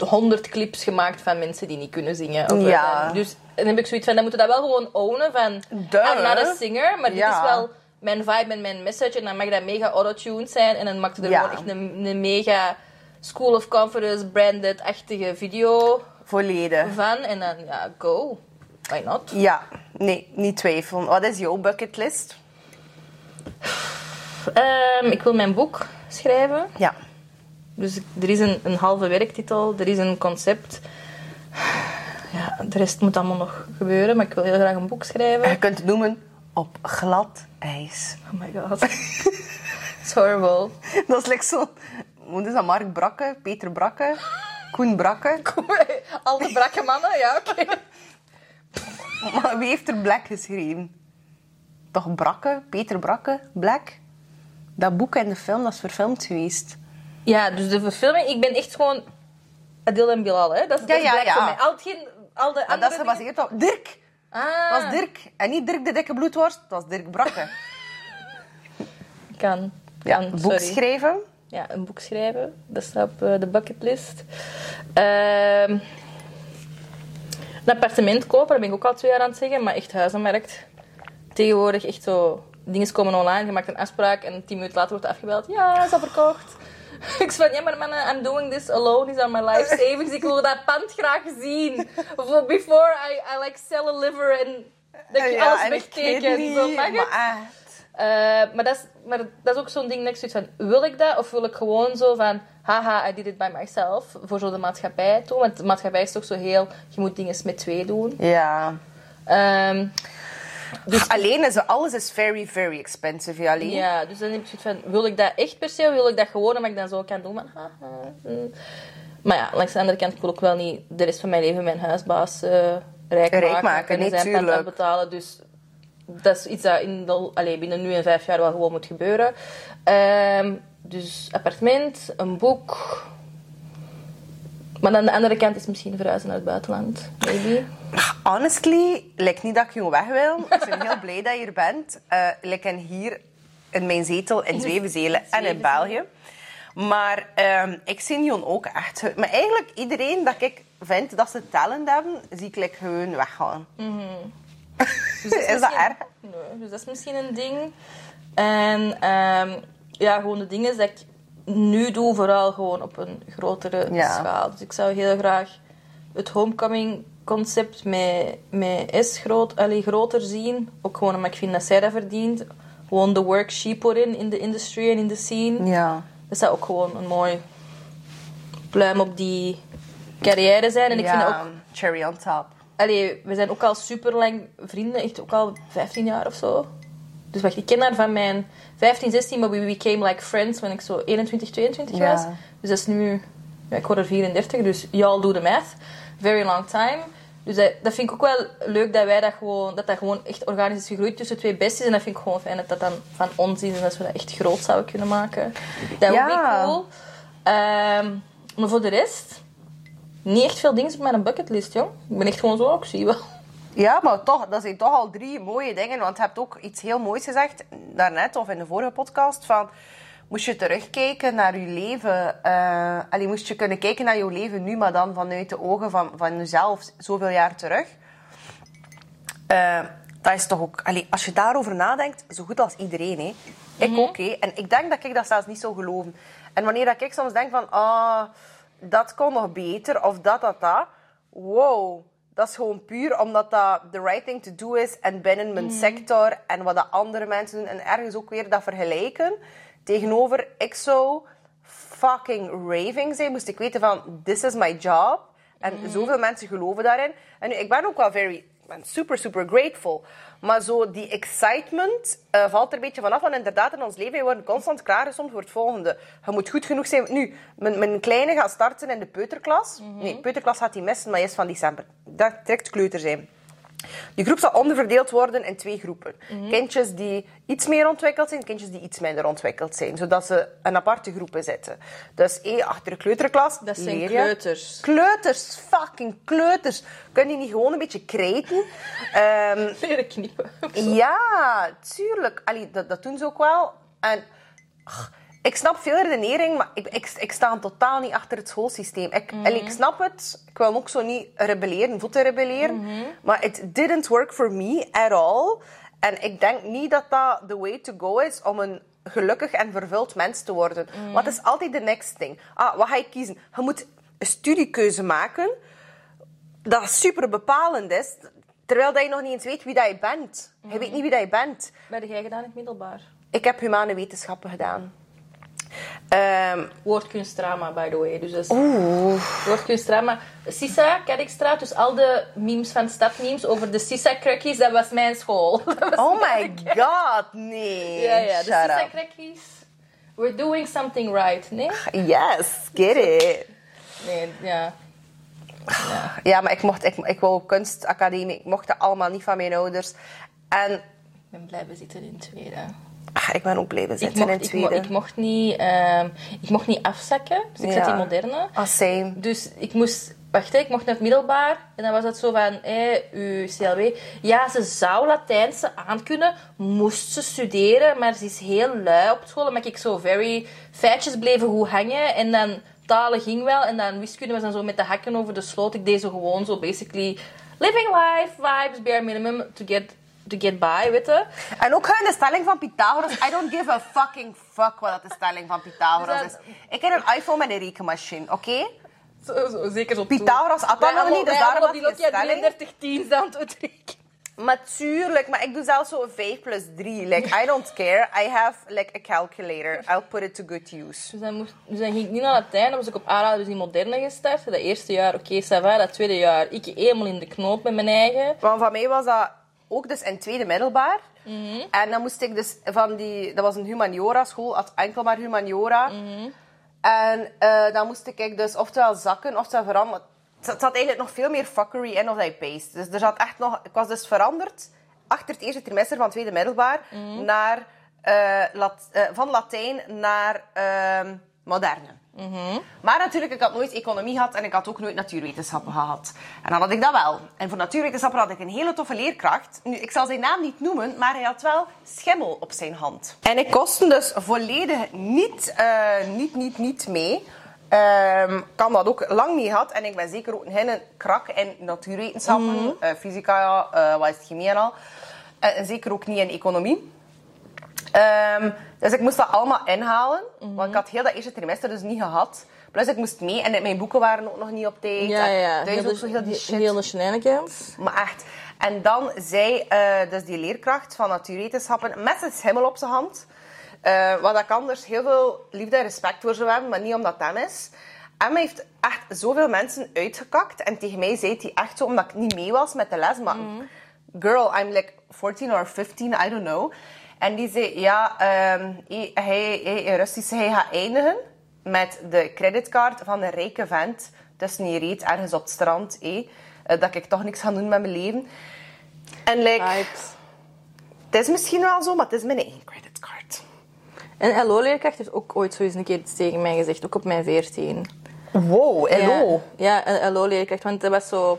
Speaker 2: honderd clips gemaakt van mensen die niet kunnen zingen. Of
Speaker 1: Ja.
Speaker 2: Dus dan heb ik zoiets van, dan moeten we dat wel gewoon ownen van...
Speaker 1: Duh.
Speaker 2: I'm not a singer, maar dit
Speaker 1: Ja.
Speaker 2: is wel mijn vibe en mijn message. En dan mag dat mega autotuned zijn. En dan maakt het er
Speaker 1: Ja.
Speaker 2: gewoon echt een, een mega School of Confidence branded-achtige video
Speaker 1: Volledig.
Speaker 2: van. En dan, ja, go. Why not?
Speaker 1: Ja, nee, niet twijfelen. Wat is jouw bucketlist?
Speaker 2: Ehm, ik wil mijn boek schrijven.
Speaker 1: Ja.
Speaker 2: Dus er is een, een halve werktitel, er is een concept. Ja, de rest moet allemaal nog gebeuren, maar ik wil heel graag een boek schrijven.
Speaker 1: Je kunt het noemen op glad ijs.
Speaker 2: Oh my god. It's horrible.
Speaker 1: Dat is like zo... Hoe is dat? Mark Brakke, Peter Brakke, Koen Brakke.
Speaker 2: Al de brakke mannen, ja, oké.
Speaker 1: Maar wie heeft er Black geschreven? Toch Brakke? Peter Brakke? Black? Dat boek en de film, dat is verfilmd geweest.
Speaker 2: Ja, dus de verfilming, ik ben echt gewoon Adil en Bilal, hè? Dat, is- dat
Speaker 1: ja,
Speaker 2: Black
Speaker 1: ja.
Speaker 2: voor mij. Al, hetgeen, al de
Speaker 1: Maar
Speaker 2: andere
Speaker 1: dat is gebaseerd op Dirk.
Speaker 2: Ah,
Speaker 1: Dat was Dirk. En niet Dirk de dikke bloedworst, dat was Dirk Brakke.
Speaker 2: Kan.
Speaker 1: Ja,
Speaker 2: kan,
Speaker 1: een boek
Speaker 2: sorry.
Speaker 1: schrijven.
Speaker 2: Ja, een boek schrijven. Dat staat op eh, de bucketlist. Ehm een appartement kopen, dat ben ik ook al twee jaar aan het zeggen. Maar echt huizenmarkt. Tegenwoordig echt zo... Dingen komen online, je maakt een afspraak en tien minuten later wordt afgebeld. Ja, is al verkocht. Ik zei van, ja maar mannen, I'm doing this alone, is on my life savings. Ik wil dat pand graag zien. Before I, I like sell a liver en dat je alles
Speaker 1: en ik
Speaker 2: wegtekent.
Speaker 1: weet niet,
Speaker 2: Zo, mag het?
Speaker 1: maar.
Speaker 2: Eh, maar, dat is, maar dat is ook zo'n ding dat ik zoiets van, wil ik dat? Of wil ik gewoon zo van, haha, I did it by myself. Voor zo de maatschappij toe. Want de maatschappij is toch zo heel, je moet dingen met twee doen.
Speaker 1: Ja.
Speaker 2: Ehm,
Speaker 1: Dus alleen is alles is very, very expensive. Ja, alleen.
Speaker 2: ja, dus dan heb ik zoiets van, wil ik dat echt per se? Of wil ik dat gewoon omdat ik dan zo kan doen? Van, haha, mm. Maar ja, langs de andere kant, ik wil ook wel niet de rest van mijn leven mijn huisbaas eh rijk,
Speaker 1: Rijk
Speaker 2: maken.
Speaker 1: maken,
Speaker 2: en
Speaker 1: nee,
Speaker 2: zijn pand afbetalen. Dus dat is iets dat in de, binnen nu en vijf jaar wel gewoon moet gebeuren. Ehm, dus appartement, een boek. Maar aan de andere kant is misschien verhuizen naar het buitenland. Maybe.
Speaker 1: Honestly, lijkt niet dat ik je weg wil. Ik ben heel blij dat je hier bent. Eh ik ben hier in mijn zetel in Zwevenzelen en in. België. Maar ehm, ik zie Jon ook echt... Maar eigenlijk iedereen dat ik vind dat ze talent hebben, zie ik like, gewoon weggaan.
Speaker 2: Dus dat
Speaker 1: Is dat erg?
Speaker 2: Nee, dus dat is misschien een ding. En ehm, ja, gewoon de dingen dat ik nu doe, vooral gewoon op een grotere
Speaker 1: Ja.
Speaker 2: schaal. Dus ik zou heel graag het homecoming concept met, met S groot, allee, groter zien. Ook gewoon omdat ik vind dat zij dat verdient. Gewoon de work she put in, in de industry en in de scene.
Speaker 1: Ja.
Speaker 2: Dat zou ook gewoon een mooi pluim op die carrière zijn. En ik vind dat ook
Speaker 1: Cherry on top.
Speaker 2: Allee, we zijn ook al super lang vrienden, echt ook al 15 jaar of zo. Dus wacht, ik ken haar van mijn 15, 16, maar we became like friends when ik zo 21, 22
Speaker 1: Ja.
Speaker 2: was. Dus dat is nu, ja, ik word er 34, dus y'all do the math. Very long time. Dus dat, dat vind ik ook wel leuk dat wij dat gewoon, dat dat gewoon echt organisch is gegroeid tussen twee besties. En dat vind ik gewoon fijn dat dat dan van ons is en dat we dat echt groot zouden kunnen maken. Dat
Speaker 1: Ja.
Speaker 2: would be cool. Ehm, maar voor de rest, niet echt veel dingen op mijn bucketlist, joh. Ik ben echt gewoon zo, ik zie wel.
Speaker 1: Ja, maar toch, dat zijn toch al drie mooie dingen. Want je hebt ook iets heel moois gezegd, daarnet of in de vorige podcast, van... Moest je terugkijken naar je leven... eh allee, moest je kunnen kijken naar je leven nu, maar dan vanuit de ogen van, van jezelf, zoveel jaar terug. Eh, dat is toch ook... Allee, als je daarover nadenkt, zo goed als iedereen, hè. Ik ook, hè. En ik denk dat ik dat zelfs niet zou geloven. En wanneer dat ik soms denk van... Ah, dat kon nog beter, of dat, dat, dat. Wow, dat is gewoon puur omdat dat the right thing to do is. En binnen mijn sector en wat de andere mensen doen. En ergens ook weer dat vergelijken. Tegenover, ik zou fucking raving zijn. Moest ik weten van, this is my job. En zoveel mensen geloven daarin. En nu, ik ben ook wel very... Ik ben super, super grateful. Maar zo die excitement eh, valt er een beetje vanaf. Want inderdaad, in ons leven we worden constant klaargestomd voor het volgende. Je moet goed genoeg zijn. Nu, mijn, mijn kleine gaat starten in de peuterklas. Nee, peuterklas gaat hij missen, maar hij is van december. Dat trekt kleuter zijn. Die groep zal onderverdeeld worden in twee groepen. Kindjes die iets meer ontwikkeld zijn, kindjes die iets minder ontwikkeld zijn. Zodat ze in aparte groepen zitten. Dus één achter de kleuterklas
Speaker 2: Dat zijn
Speaker 1: leer je-
Speaker 2: kleuters.
Speaker 1: Kleuters, fucking kleuters. Kun je niet gewoon een beetje kreten? Ehm,
Speaker 2: Leren knippen.
Speaker 1: ja, tuurlijk. Allee, dat, dat doen ze ook wel. En ach, ik snap veel redenering, maar ik, ik, ik sta totaal niet achter het schoolsysteem. Ik, allee, ik snap het. Ik wil ook zo niet rebelleren, voeten rebelleren. Maar it didn't work for me at all. En ik denk niet dat dat the way to go is om een gelukkig en vervuld mens te worden. Want het is altijd the next thing. Ah, wat ga je kiezen? Je moet een studiekeuze maken dat super bepalend is. Terwijl dat je nog niet eens weet wie dat je bent. Je weet niet wie dat je bent.
Speaker 2: Wat heb jij gedaan in het middelbaar?
Speaker 1: Ik heb humane wetenschappen gedaan. Ehm,
Speaker 2: Woordkunstdrama, by the way. Dus dat is woordkunstdrama. Sisa, Kerkstraat, dus al de memes van stadmemes over de Sisa-crackies, dat was mijn school. Was
Speaker 1: oh
Speaker 2: mijn-
Speaker 1: my god, nee.
Speaker 2: Ja, ja, de. Sisa-crackies. We're doing something right, nee?
Speaker 1: Yes, get it.
Speaker 2: Nee, ja.
Speaker 1: Ja, maar ik, mocht, ik, ik wou kunstacademie. Ik mocht dat allemaal niet van mijn ouders. En
Speaker 2: Ik ben blijven zitten in tweede.
Speaker 1: Ah, ik ben ook blijven
Speaker 2: Ik
Speaker 1: zitten
Speaker 2: mocht,
Speaker 1: in
Speaker 2: ik, mo-
Speaker 1: tweede.
Speaker 2: ik, mocht niet, ehm, ik mocht niet afzakken, dus ik zat
Speaker 1: Ja.
Speaker 2: in moderne.
Speaker 1: Ah, same.
Speaker 2: Dus ik moest, wacht, ik mocht naar het middelbaar en dan was het zo van, hé, uw CLW. Ja, ze zou Latijnse aankunnen, moest ze studeren, maar ze is heel lui op school. Dan ben ik zo very feitjes bleven goed hangen en dan talen ging wel en dan wiskunde was dan zo met de hakken over de sloot. Ik deed zo gewoon zo basically living life, vibes, bare minimum to get, to get by, weet je.
Speaker 1: En ook gewoon de stelling van Pythagoras. I don't give a fucking fuck wat dat de stelling van Pythagoras
Speaker 2: Dus
Speaker 1: is. Ik heb een iPhone met een rekenmachine, oké?
Speaker 2: Zo, zo, zeker zo
Speaker 1: Pythagoras had dat nog niet, dus daarom had
Speaker 2: die Nokia
Speaker 1: stelling.
Speaker 2: 3310 aan het.
Speaker 1: Maar tuurlijk, maar ik doe zelfs zo 5 plus 3. Like, I don't care. I have like a calculator. I'll put it to good use.
Speaker 2: Dus dan, moest, dus dan ging ik niet naar Latijn, dan was ik op aanraden dus in moderne gestart. Dat eerste jaar, oké, ça va. Dat tweede jaar, ik helemaal in de knoop met mijn eigen.
Speaker 1: Want van mij was dat ook dus in tweede middelbaar. En dan moest ik dus van die... Dat was een humaniora school, had enkel maar humaniora. En eh, dan moest ik dus oftewel zakken, oftewel veranderen. Het zat eigenlijk nog veel meer fuckery in of dat je paste. Dus er zat echt nog... Ik was dus veranderd achter het eerste trimester van tweede middelbaar naar, eh, Lat- eh, van Latijn naar moderne. Maar natuurlijk, ik had nooit economie gehad en ik had ook nooit natuurwetenschappen gehad. En dan had ik dat wel. En voor natuurwetenschappen had ik een hele toffe leerkracht. Nu, ik zal zijn naam niet noemen, maar hij had wel schimmel op zijn hand. En ik kostte dus volledig niet, eh, niet, niet, niet mee. Ik had dat ook lang niet gehad. En ik ben zeker ook een krak in natuurwetenschappen. eh, fysica, eh wat is het, chemie en al. En zeker ook niet in economie. Ehm, dus ik moest dat allemaal inhalen. Want ik had heel dat eerste trimester dus niet gehad. Plus ik moest mee en mijn boeken waren ook nog niet op tijd. En Thuis ook zo heel die shit.
Speaker 2: Heel de shenanigans.
Speaker 1: Maar echt. En dan zei eh, dus die leerkracht van natuurwetenschappen met zijn schimmel op zijn hand. eh, wat ik anders heel veel liefde en respect voor zou hebben, maar niet omdat dat is. En hij heeft echt zoveel mensen uitgekakt. En tegen mij zei hij echt zo, omdat ik niet mee was met de les. Maar girl, I'm like 14 or 15, I don't know. En die zei, ja, ehm, hij, hij, Russisch, hij gaat eindigen met de creditcard van een rijke vent tussen hier reed, ergens op het strand. eh, dat ik toch niks ga doen met mijn leven. En like, het is misschien wel zo, maar het is mijn eigen creditcard.
Speaker 2: En LO-leerkracht heeft ook ooit zo eens een keer iets tegen mij gezegd, ook op mijn 14.
Speaker 1: Wow, hello.
Speaker 2: Ja, ja een LO-leerkracht, want dat was zo...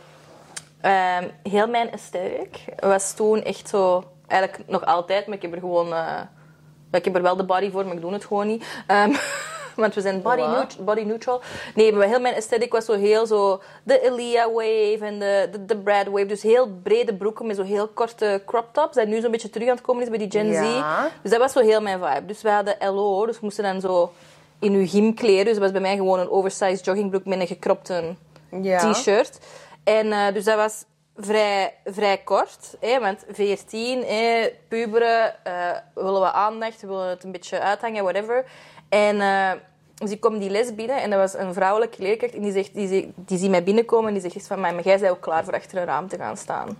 Speaker 2: ehm, heel mijn aesthetic was toen echt zo... Eigenlijk nog altijd, maar ik heb er gewoon... eh, ik heb er wel de body voor, maar ik doe het gewoon niet. Ehm, want we zijn body,
Speaker 1: Wat?
Speaker 2: neut- body neutral. Nee, maar heel mijn aesthetic was zo heel zo... De Elia wave en de, de, de Brad wave. Dus heel brede broeken met zo heel korte crop tops. Dat nu zo'n beetje terug aan het komen is bij die Gen
Speaker 1: Ja.
Speaker 2: Z. Dus dat was zo heel mijn vibe. Dus we hadden LO, dus we moesten dan zo in uw gymkleren. Dus dat was bij mij gewoon een oversized joggingbroek met een gekropte
Speaker 1: Ja.
Speaker 2: t-shirt. En eh, dus dat was vrij, vrij kort. Hè, want 14, hè, puberen, eh, willen we aandacht, willen het een beetje uithangen, whatever. En eh, dus ik kom die les binnen en dat was een vrouwelijke leerkracht. En die, zegt, die, die ziet mij binnenkomen en die zegt van... Maar jij bent ook klaar voor achter een raam te gaan staan.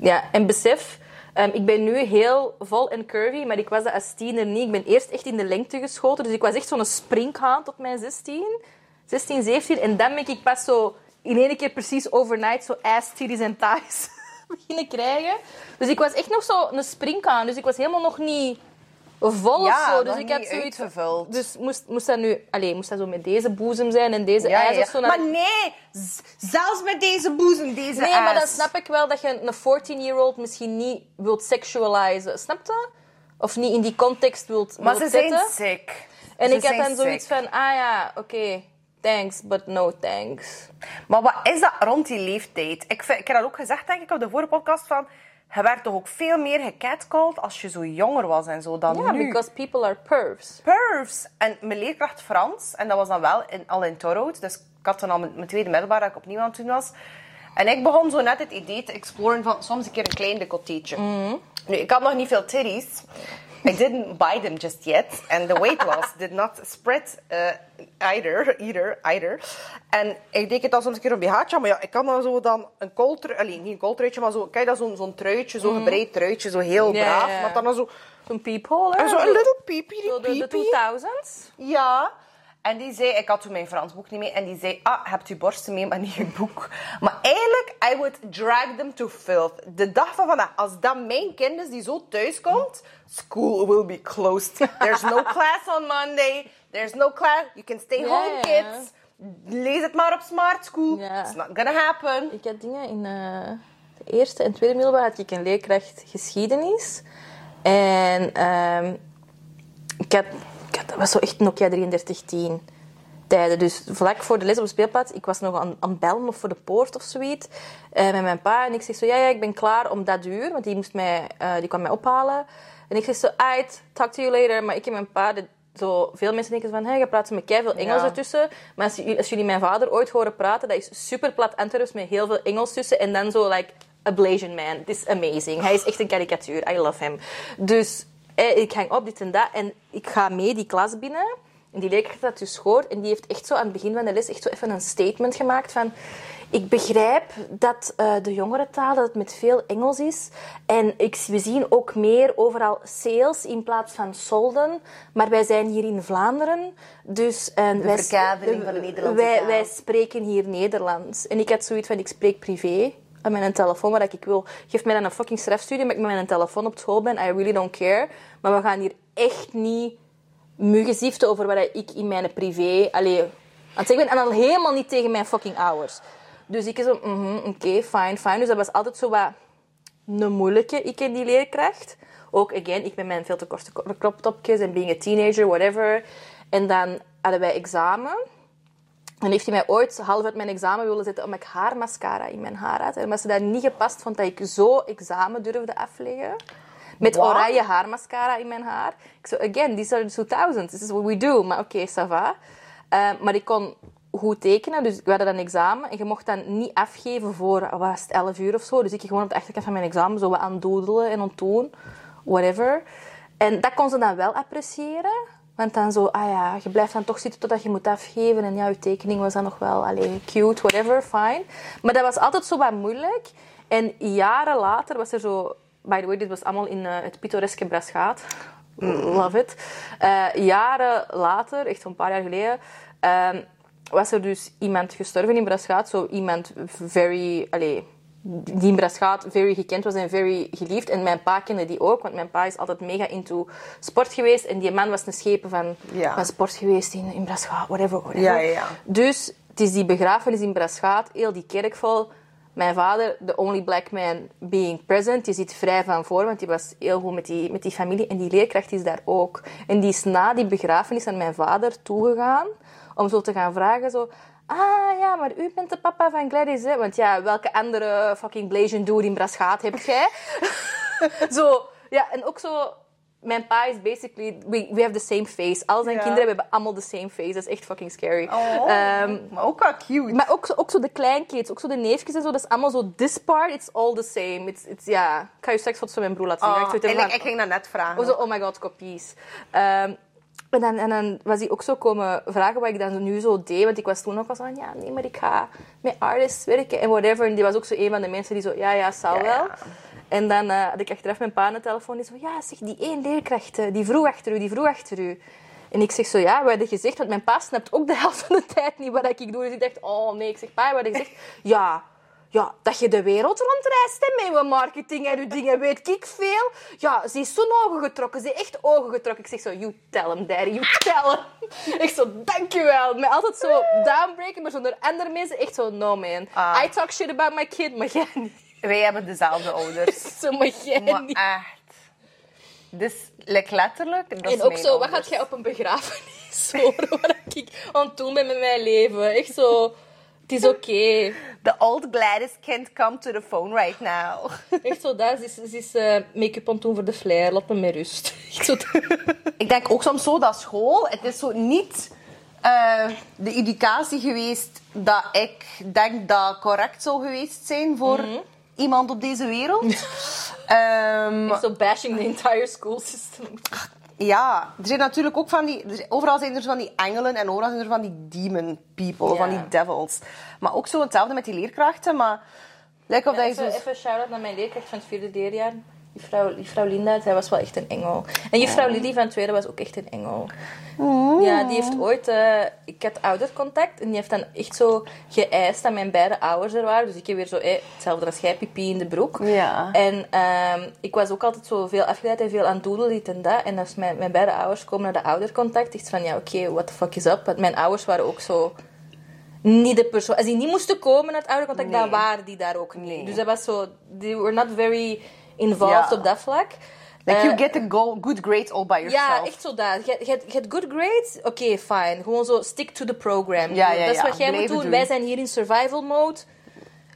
Speaker 2: Ja, en besef... ehm, ik ben nu heel vol en curvy, maar ik was dat als tiener niet. Ik ben eerst echt in de lengte geschoten. Dus ik was echt zo'n springhaan tot mijn 16. 16, 17. En dan ben ik pas zo in één keer precies overnight zo ass, titties en thighs beginnen krijgen. Dus ik was echt nog zo een springhaan. Dus ik was helemaal nog niet vol
Speaker 1: Ja,
Speaker 2: of zo. Dus ik
Speaker 1: niet
Speaker 2: zoiets...
Speaker 1: uitgevuld.
Speaker 2: Dus moest, moest dat nu... Allee, moest dat zo met deze boezem zijn en deze
Speaker 1: Ja,
Speaker 2: ijs
Speaker 1: ja.
Speaker 2: of zo?
Speaker 1: Maar nee, zelfs met deze boezem, deze
Speaker 2: Nee, maar dan snap ik wel dat je een 14-year-old misschien niet wilt sexualizen. Snap je? Of niet in die context wilt,
Speaker 1: Maar
Speaker 2: wilt
Speaker 1: ze zijn sick.
Speaker 2: En
Speaker 1: Ze
Speaker 2: ik
Speaker 1: zijn
Speaker 2: dan zoiets
Speaker 1: sick.
Speaker 2: van, ah ja, oké, thanks, but no thanks.
Speaker 1: Maar wat is dat rond die leeftijd? Ik, vind, ik heb dat ook gezegd, denk ik, op de vorige podcast, van... Je werd toch ook veel meer gecatcalled als je zo jonger was en zo dan
Speaker 2: Ja,
Speaker 1: nu.
Speaker 2: because people are pervs.
Speaker 1: Pervs. En mijn leerkracht Frans, en dat was dan wel in, al in Torhout, dus ik had dan al mijn, mijn tweede middelbaar dat ik opnieuw aan het doen was. En ik begon zo net het idee te exploren van soms een keer een klein decolleteetje. Nu, ik had nog niet veel titties. I didn't buy them just yet. And the weight loss did not spread uh, either, either, either. En ik deed het dan soms een keer op BH'tje, maar ja, ik kan dan zo dan een kooltrui, alleen niet een kooltruitje, maar zo, kijk dat zo'n zo'n truitje, zo'n gebreid truitje, zo heel braaf. Maar dan, zo,
Speaker 2: Zo'n peephole, hè?
Speaker 1: zo een little peepie,
Speaker 2: Zo de, de
Speaker 1: peepie.
Speaker 2: 2000s.
Speaker 1: Ja. En die zei, ik had toen mijn Frans boek niet mee, en die zei, ah, hebt u borsten mee, maar niet je boek. Maar eigenlijk, I would drag them to filth. De dag van vandaag, als dat mijn kind is die zo thuis komt, school will be closed. There's no class on Monday. There's no class. You can stay home, kids. Lees het maar op Smart School. It's not gonna happen.
Speaker 2: Ik had dingen in eh, de eerste en tweede middelbaar had ik een leerkracht geschiedenis. En ehm, ik had, dat was zo echt Nokia 3310 tijden. Dus vlak voor de les op de speelplaats, ik was nog aan, aan het bellen of voor de poort of zoiets. eh, met mijn pa. En ik zeg zo, ja, ja, ik ben klaar om dat uur. Want die, moest mij, eh, die kwam mij ophalen. En ik zeg zo, aight, talk to you later. Maar ik en mijn pa, dit- zo, veel mensen denken van, hey, je praat met veel Engels
Speaker 1: Ja.
Speaker 2: ertussen. Maar als, jullie- als jullie mijn vader ooit horen praten, dat is super plat Antwerps met heel veel Engels tussen. En dan zo, like, a Blasian man. Het is amazing. Hij is echt een karikatuur. I love him. Dus ik hang op dit en dat. En ik ga mee die klas binnen. En die leerkracht dat dus gehoord. En die heeft echt zo aan het begin van de les echt zo even een statement gemaakt van... Ik begrijp dat eh, de jongerentaal dat het met veel Engels is. En ik, we zien ook meer overal sales in plaats van solden. Maar wij zijn hier in Vlaanderen. Dus eh, wij,
Speaker 1: van de Nederlandse
Speaker 2: wij,
Speaker 1: taal.
Speaker 2: wij spreken hier Nederlands. En ik had zoiets van, ik spreek privé aan mijn telefoon waar ik wil. Geef mij dan een fucking strafstudie, maar ik met mijn telefoon op school ben. I really don't care. Maar we gaan hier echt niet muggenziften over wat ik in mijn privé... Allee, want ik ben en al helemaal niet tegen mijn fucking ouders. Dus ik zo, mhm, oké, fine, fine. Dus dat was altijd zo wat een moeilijke, ik en die leerkracht. Ook, again, ik met mijn veel te korte crop topjes en being a teenager, whatever. En dan hadden wij examen. En heeft hij mij ooit half uit mijn examen willen zetten omdat ik haar mascara in mijn haar had. En omdat ze dat niet gepast vond dat ik zo examen durfde afleggen. Met
Speaker 1: Wat?
Speaker 2: oranje haarmascara in mijn haar. Ik zo, again, these are the 2000s. This is what we do. Maar oké, ça va. Eh, maar ik kon goed tekenen, dus we hadden dan examen. En je mocht dan niet afgeven voor, was het, 11 uur of zo. Dus ik gewoon op de achterkant van mijn examen zo wat aan doodelen en ontdoen. Whatever. En dat kon ze dan wel appreciëren. Want dan zo, ah ja, je blijft dan toch zitten totdat je moet afgeven. En ja, je tekening was dan nog wel, allee, cute, whatever, fine. Maar dat was altijd zo wat moeilijk. En jaren later was er zo... By the way, dit was allemaal in eh, het pittoreske Braschaat. Love it. Eh, jaren later, echt zo'n paar jaar geleden... ehm, was er dus iemand gestorven in Braschaat. Zo iemand very... Allee, die in Braschaat very gekend was en very geliefd. En mijn pa kende die ook, want mijn pa is altijd mega into sport geweest. En die man was een schepen van,
Speaker 1: Ja.
Speaker 2: van sport geweest in, in Braschaat, whatever, whatever.
Speaker 1: Ja, ja.
Speaker 2: Dus het is die begrafenis in Braschaat, heel die kerk vol. Mijn vader, the only black man being present, die zit vrij van voor, want die was heel goed met die, met die familie. En die leerkracht is daar ook. En die is na die begrafenis naar mijn vader toegegaan, om zo te gaan vragen, zo... Ah, ja, maar u bent de papa van Gladys, hè? Want ja, welke andere fucking Blasian dude in Braschaat heb jij? zo, ja, en ook zo... Mijn pa is basically... We, we have the same face. Al zijn
Speaker 1: Ja.
Speaker 2: kinderen hebben allemaal the same face. Dat is echt fucking scary.
Speaker 1: Oh,
Speaker 2: Ehm,
Speaker 1: maar ook wel cute.
Speaker 2: maar ook zo, ook zo de kleinkids, ook zo de neefjes en zo, dat is allemaal zo, this part, it's all the same. It's, it's, ja, ik ga je straks foto's van mijn broer laten zien.
Speaker 1: Oh,
Speaker 2: Ik
Speaker 1: en
Speaker 2: van-
Speaker 1: ik, ik ging dat net vragen.
Speaker 2: Oh, zo, oh my god, kopies. Ehm, en, dan, en dan was hij ook zo komen vragen wat ik dan nu zo deed. Want ik was toen ook al zo van, ja, nee, maar ik ga met artists werken en whatever. En die was ook zo een van de mensen die zo, ja, ja, zal
Speaker 1: Ja,
Speaker 2: wel.
Speaker 1: ja.
Speaker 2: En dan eh, had ik achteraf mijn pa aan de telefoon. Die zo, ja, zeg, die één leerkracht, eh, die vroeg achter u, die vroeg achter u. En ik zeg zo, ja, we hadden gezegd, want mijn pa snapt ook de helft van de tijd niet wat ik doe. Dus ik dacht, oh nee, ik zeg, pa, we hadden gezegd, ja, ja, dat je de wereld rondreist hè, met je marketing en je dingen, weet ik veel. Ja, ze is zo'n ogen getrokken, ze heeft echt ogen getrokken. Ik zeg zo, you tell him, daddy, you tell him. ik zo, dankjewel. Maar altijd zo downbreken, maar zonder andere mensen echt zo, no man.
Speaker 1: Ah.
Speaker 2: I talk shit about my kid, maar jij niet.
Speaker 1: Wij hebben dezelfde ouders.
Speaker 2: Zo, maar jij
Speaker 1: maar
Speaker 2: niet.
Speaker 1: echt. Dus like, letterlijk, dat is
Speaker 2: En ook
Speaker 1: mijn
Speaker 2: zo, wat gaat jij op een begrafenis horen? Wat ik aan het doen ben met mijn leven? Echt zo, het is oké.
Speaker 1: The old Gladys can't come to the phone right now.
Speaker 2: Echt zo, daar ze is, ze is eh, make-up aan doen voor de flair. Laat me met rust.
Speaker 1: Ik denk ook soms zo dat school, het is zo niet eh, de educatie geweest dat ik denk dat correct zou geweest zijn voor
Speaker 2: Mhm.
Speaker 1: iemand op deze wereld.
Speaker 2: Echt zo bashing the entire school system.
Speaker 1: Ja, er zijn natuurlijk ook van die... er overal zijn er van die engelen en overal zijn er van die demon people, van die devils. Maar ook zo hetzelfde met die leerkrachten, maar... Lijkt of dat je
Speaker 2: even,
Speaker 1: zo...
Speaker 2: even shout-out naar mijn leerkracht van het vierde leerjaar. Juffrouw, juffrouw Linda, zij was wel echt een engel. En juffrouw Liddy van het tweede was ook echt een engel. Ja, die heeft ooit... eh, ik had oudercontact en die heeft dan echt zo geëist dat mijn beide ouders er waren. Dus ik heb weer zo eh, hetzelfde als jij, pipi in de broek.
Speaker 1: Ja.
Speaker 2: En ehm, ik was ook altijd zo veel afgeleid en veel aan doodelen, dit en dat. En als mijn, mijn beide ouders komen naar de oudercontact, ik van ja, oké, what the fuck is up? Want mijn ouders waren ook zo niet de persoon. Als die niet moesten komen naar het oudercontact,
Speaker 1: Nee.
Speaker 2: dan waren die daar ook niet.
Speaker 1: Nee.
Speaker 2: Dus dat was zo, they were not very involved
Speaker 1: Ja.
Speaker 2: op dat vlak.
Speaker 1: Like,
Speaker 2: Eh,
Speaker 1: you get a go good grade all by yourself.
Speaker 2: ja, echt zo dat. Je hebt good grades, oké, fine. Gewoon zo stick to the program.
Speaker 1: Ja, ja,
Speaker 2: dat is wat jij moet doen. Wij zijn hier in survival mode.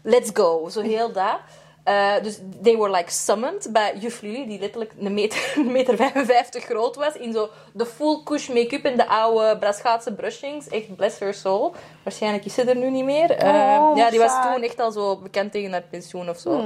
Speaker 2: Let's go. Zo heel dat. Eh, dus they were like summoned bij juf die letterlijk een meter, een meter 55 groot was. In zo de full kush make-up en de oude Braschaatse brushings. Echt bless her soul. Waarschijnlijk is ze er nu niet meer. Eh,
Speaker 1: Oh,
Speaker 2: ja, die was toen echt al zo bekend tegen haar pensioen of zo.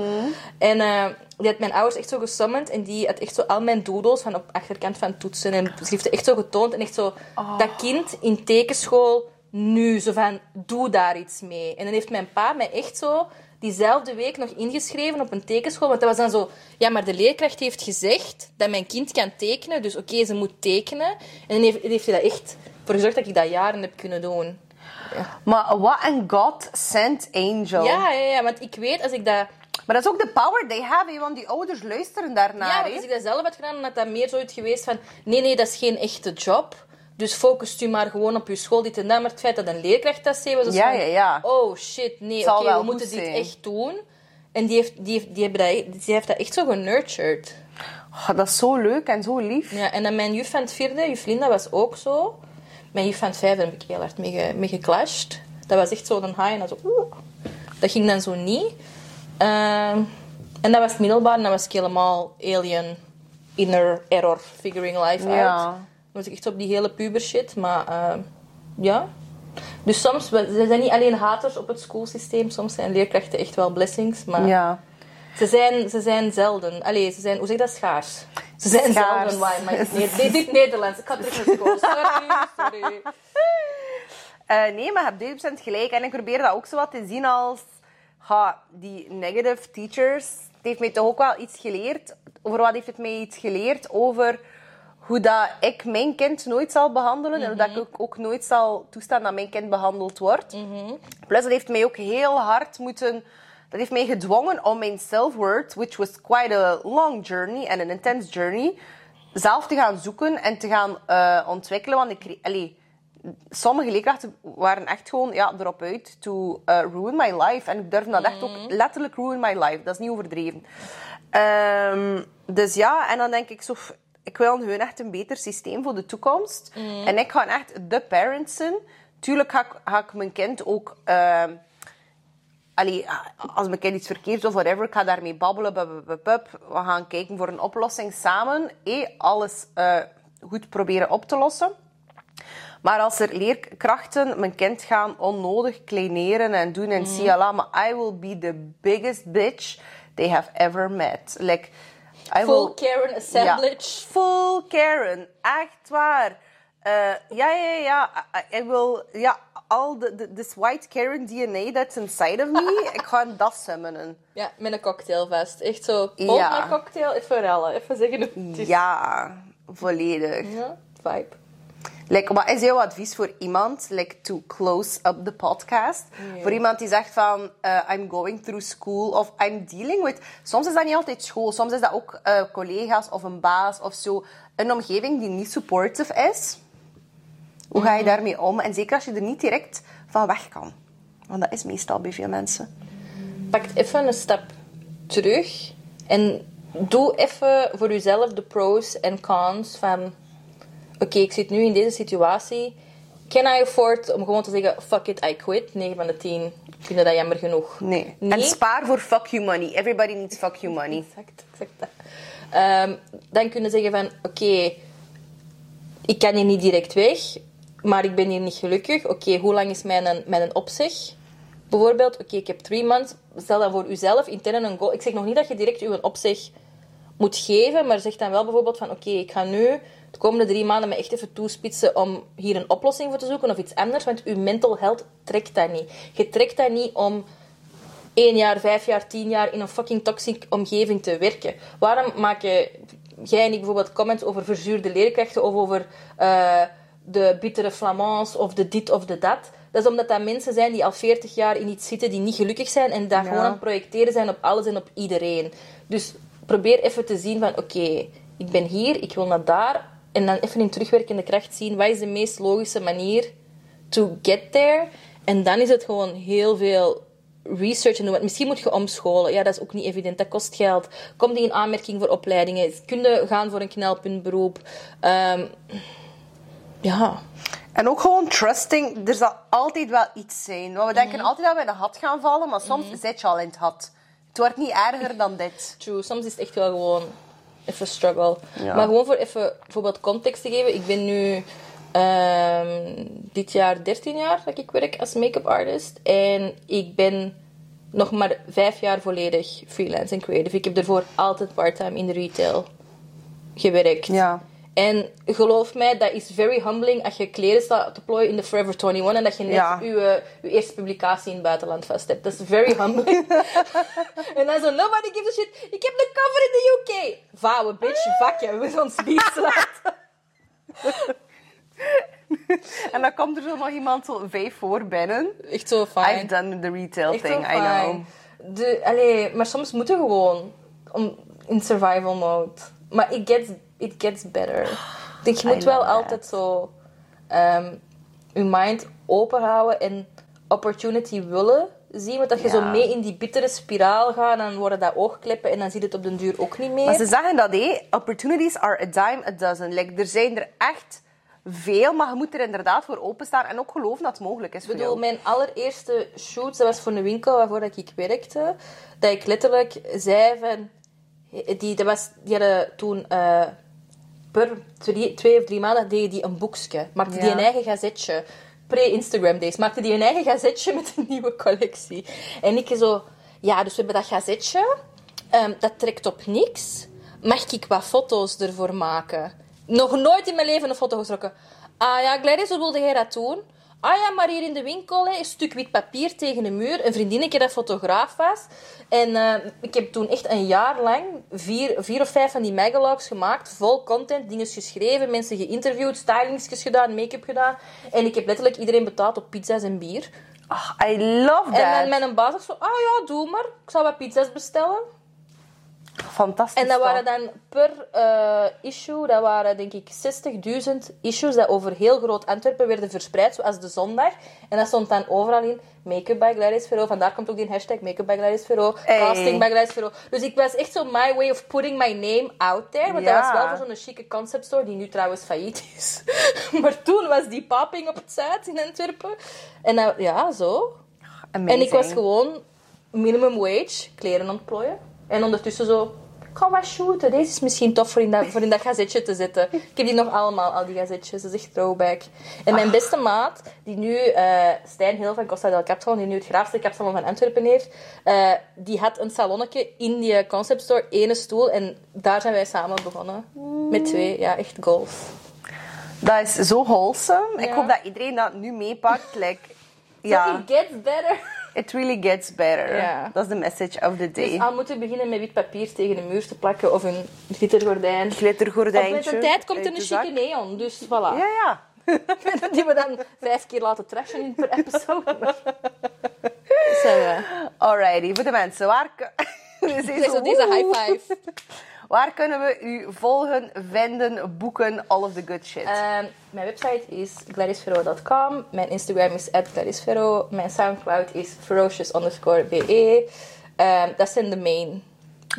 Speaker 2: En eh, die had mijn ouders echt zo gesummoned. En die had echt zo al mijn doodles van op achterkant van toetsen. En het echt zo getoond. En echt zo, dat kind in tekenschool nu. Zo van, doe daar iets mee. En dan heeft mijn pa mij echt zo diezelfde week nog ingeschreven op een tekenschool. Want dat was dan zo... Ja, maar de leerkracht heeft gezegd dat mijn kind kan tekenen. Dus oké, ze moet tekenen. En dan heeft, heeft hij dat echt voor gezorgd dat ik dat jaren heb kunnen doen.
Speaker 1: Maar what een God sent angel.
Speaker 2: Ja, ja, ja. Want ik weet, als ik dat...
Speaker 1: Maar dat is ook de power they have, want die ouders luisteren daarnaar.
Speaker 2: Ja, als ik dat zelf had gedaan, dan had dat meer zoiets geweest van... Nee, nee, dat is geen echte job. Dus focust u maar gewoon op uw school, dit en dat. Maar het feit dat een leerkracht dat zei, was dus
Speaker 1: Ja,
Speaker 2: van...
Speaker 1: ja, ja.
Speaker 2: Oh, shit, nee, oké, we moeten dit
Speaker 1: zijn.
Speaker 2: echt doen. En die heeft, die heeft, die hebben dat, die heeft dat echt zo genurtured.
Speaker 1: Oh, dat is zo leuk en zo lief.
Speaker 2: Ja, en dan mijn juf van het vierde, juf Linda, was ook zo. Mijn juf van het vijfde heb ik heel hard mee, ge, mee geclashed. Dat was echt zo een high en dan zo... oeh. Dat ging dan zo niet. Ehm, en dat was het middelbaar en dat was ik helemaal alien, inner error, figuring life
Speaker 1: Ja.
Speaker 2: out. Was ik echt op die hele puber shit, maar ehm, ja. Dus soms, ze zijn niet alleen haters op het schoolsysteem, soms zijn leerkrachten echt wel blessings, maar
Speaker 1: Ja.
Speaker 2: ze, zijn, ze zijn zelden. Allee, ze zijn, hoe zeg je dat, schaars? Ze zijn
Speaker 1: Schaars.
Speaker 2: zelden. Maar, nee, dit, dit Nederlands. Ik ga terug naar school. Sorry, sorry.
Speaker 1: Eh, nee, maar je hebt 1000% gelijk. En ik probeer dat ook zo wat te zien als... Ha, die negative teachers. Het heeft mij toch ook wel iets geleerd. Over wat heeft het mij iets geleerd? Over hoe dat ik mijn kind nooit zal behandelen. En hoe dat ik ook, ook nooit zal toestaan dat mijn kind behandeld wordt. Plus, dat heeft mij ook heel hard moeten... Dat heeft mij gedwongen om mijn self-worth, which was quite a long journey and an intense journey, zelf te gaan zoeken en te gaan eh, ontwikkelen. Want ik... Allee, sommige leerkrachten waren echt gewoon ja, erop uit to eh, ruin my life. En ik durf dat echt ook letterlijk ruin my life. Dat is niet overdreven. Ehm, dus ja, en dan denk ik zo... Ik wil gewoon echt een beter systeem voor de toekomst. En ik ga echt de parent zijn. Tuurlijk ga ik, ga ik mijn kind ook... Allee, als mijn kind iets verkeerd of whatever, ik ga daarmee babbelen. We gaan kijken voor een oplossing samen. Eh, alles eh, goed proberen op te lossen. Maar als er leerkrachten mijn kind gaan onnodig kleineren en doen en zie Allah, maar I will be the biggest bitch they have ever met. Like, I
Speaker 2: Full
Speaker 1: will,
Speaker 2: Karen assemblage.
Speaker 1: ja, full Karen, echt waar. Eh, ja, ja, ja. I, I will, ja, the, the, this white Karen DNA that's inside of me, ik ga dat summonen.
Speaker 2: Ja, met een cocktail vast. Echt zo.
Speaker 1: Ja.
Speaker 2: Ja. een cocktail, even rellen. Even zeggen.
Speaker 1: Ja, volledig.
Speaker 2: Ja, vibe.
Speaker 1: Like, wat is jouw advies voor iemand, like to close up the podcast? Voor iemand die zegt van, eh, I'm going through school of I'm dealing with... Soms is dat niet altijd school, soms is dat ook eh, collega's of een baas of zo. Een omgeving die niet supportive is. Hoe ga je daarmee om? En zeker als je er niet direct van weg kan. Want dat is meestal bij veel mensen.
Speaker 2: Pak even een stap terug en doe even voor jezelf de pros en cons van... Oké, ik zit nu in deze situatie. Can I afford om gewoon te zeggen, fuck it, I quit? 9 van de 10 vinden dat jammer genoeg.
Speaker 1: Nee.
Speaker 2: Nee.
Speaker 1: En spaar voor fuck you money. Everybody needs fuck you money.
Speaker 2: Exact, exact dat. Ehm, dan kunnen zeggen van, oké, ik kan hier niet direct weg. maar ik ben hier niet gelukkig. Oké, hoe lang is mijn, mijn opzeg? Bijvoorbeeld, oké, ik heb drie months. Stel dan voor uzelf intern een goal. Ik zeg nog niet dat je direct uw opzeg moet geven, maar zeg dan wel bijvoorbeeld van oké, ik ga nu de komende drie maanden me echt even toespitsen om hier een oplossing voor te zoeken of iets anders, want uw mental health trekt dat niet. Je trekt dat niet om één jaar, vijf jaar, tien jaar in een fucking toxic omgeving te werken. Waarom maken jij en ik bijvoorbeeld comments over verzuurde leerkrachten of over eh, de bittere flamands of de dit of de dat? Dat is omdat dat mensen zijn die al 40 jaar in iets zitten die niet gelukkig zijn en daar
Speaker 1: Ja.
Speaker 2: gewoon aan het projecteren zijn op alles en op iedereen. Dus probeer even te zien van oké, ik ben hier, ik wil naar daar. En dan even in terugwerkende kracht zien wat is de meest logische manier to get there. En dan is het gewoon heel veel research en doen. Want misschien moet je omscholen. Ja, dat is ook niet evident. Dat kost geld. Komt die in aanmerking voor opleidingen? Kun je gaan voor een knelpuntberoep? Ehm, ja.
Speaker 1: En ook gewoon trusting. Er zal altijd wel iets zijn. Want we denken altijd dat we in een gat gaan vallen, maar soms zit je al in het gat. Het wordt niet erger dan dit.
Speaker 2: True. Soms is het echt wel gewoon even struggle.
Speaker 1: Ja.
Speaker 2: Maar gewoon voor even bijvoorbeeld context te geven. Ik ben nu ehm, dit jaar 13 jaar dat ik werk als make-up artist. En ik ben nog maar vijf jaar volledig freelance en creative. Ik heb daarvoor altijd part-time in de retail gewerkt.
Speaker 1: Ja.
Speaker 2: En geloof mij, dat is very humbling als je kleren staat te plooien in de Forever 21 en dat je net
Speaker 1: Ja.
Speaker 2: je, je eerste publicatie in het buitenland vast hebt. Dat is very humbling. en dan zo, nobody gives a shit. Ik heb de cover in de UK. Vouwen, bitch, vakje, we ons biest laten.
Speaker 1: En dan komt er zo nog iemand zo vijf voor binnen.
Speaker 2: Echt zo
Speaker 1: I've
Speaker 2: fijn.
Speaker 1: done the retail
Speaker 2: Echt
Speaker 1: thing, I know.
Speaker 2: De, allee, maar soms moet je gewoon om, in survival mode. Maar it gets, it gets better. Ik denk, je moet wel altijd zo ehm, je mind open houden en opportunity willen zien. Want dat je zo mee in die bittere spiraal gaat, dan worden dat oogkleppen en dan zie je het op den duur ook niet meer.
Speaker 1: Maar ze zeggen dat, hé, opportunities are a dime a dozen. Like, er zijn er echt veel, maar je moet er inderdaad voor openstaan en ook geloven dat het mogelijk is
Speaker 2: Ik bedoel, mijn allereerste shoot, dat was voor een winkel waarvoor dat ik werkte. Dat ik letterlijk zei van... Die, dat was, die hadden toen... eh, per twee, twee of drie maanden deden die een boekje. Maakte die een eigen gazetje. Pre-Instagram days. Maakte die een eigen gazetje met een nieuwe collectie. En ik zo... Ja, dus we hebben dat gazetje. Ehm, dat trekt op niks. Mag ik wat foto's ervoor maken? Nog nooit in mijn leven een foto getrokken. Ah ja, Gladys, hoe wilde jij dat doen? Ah ja, maar hier in de winkel, hè, een stuk wit papier tegen de muur. Een vriendinnetje dat fotograaf was. En eh, ik heb toen echt een jaar lang vier, vier of vijf van die megalogs gemaakt. Vol content, dingen geschreven, mensen geïnterviewd, stylingsjes gedaan, make-up gedaan. En ik heb letterlijk iedereen betaald op pizza's en bier.
Speaker 1: Ah, I love that.
Speaker 2: En mijn baas zegt zo, ah ja, doe maar. Ik zal wat pizza's bestellen.
Speaker 1: Fantastisch.
Speaker 2: En dat waren dan per eh, issue, dat waren denk ik 60.000 issues dat over heel groot Antwerpen werden verspreid, zoals de zondag. En dat stond dan overal in Make-up by Gladys Vero. Vandaar komt ook die hashtag Make-up by Gladys Vero.
Speaker 1: Hey.
Speaker 2: Casting by Gladys Vero. Dus ik was echt zo my way of putting my name out there. Want
Speaker 1: Ja.
Speaker 2: dat was wel voor zo'n chique concept store, die nu trouwens failliet is. maar toen was die popping op het Zuid in Antwerpen. En dat, ja, zo. En ik was gewoon minimum wage, kleren ontplooien. En ondertussen zo, ga wat shooten. Deze is misschien tof voor in dat, voor in dat gazetje te zetten. Ik heb die nog allemaal, al die gazetjes. Dat is echt throwback. En mijn beste maat, die nu, eh Stijn Heel van Costa del Capsalon, die nu het graafste kapsalon van Antwerpen heeft, eh, die had een salonnetje in die concept store, ene stoel. En daar zijn wij samen begonnen. Met twee, ja, echt goals.
Speaker 1: Dat is zo wholesome. Ik hoop dat iedereen dat nu meepakt. Like,
Speaker 2: So
Speaker 1: ja,
Speaker 2: it gets better.
Speaker 1: It really gets better.
Speaker 2: Ja.
Speaker 1: Dat is de message of the day.
Speaker 2: Dus al moeten beginnen met wit papier tegen de muur te plakken of een glittergordijn. Op
Speaker 1: Glittergordijntje.
Speaker 2: met een tijd komt er een
Speaker 1: de
Speaker 2: chique neon, dus voilà.
Speaker 1: Ja, ja.
Speaker 2: Die we dan vijf keer laten trashen in per episode. Zo, eh,
Speaker 1: Alrighty, voor de mensen. Waar,
Speaker 2: Deze, deze high five.
Speaker 1: Waar kunnen we u volgen, vinden, boeken, all of the good shit?
Speaker 2: Ehm, mijn website is gladysfero.com. Mijn Instagram is gladysfero. Mijn Soundcloud is ferocious underscore be. Ehm, dat zijn de main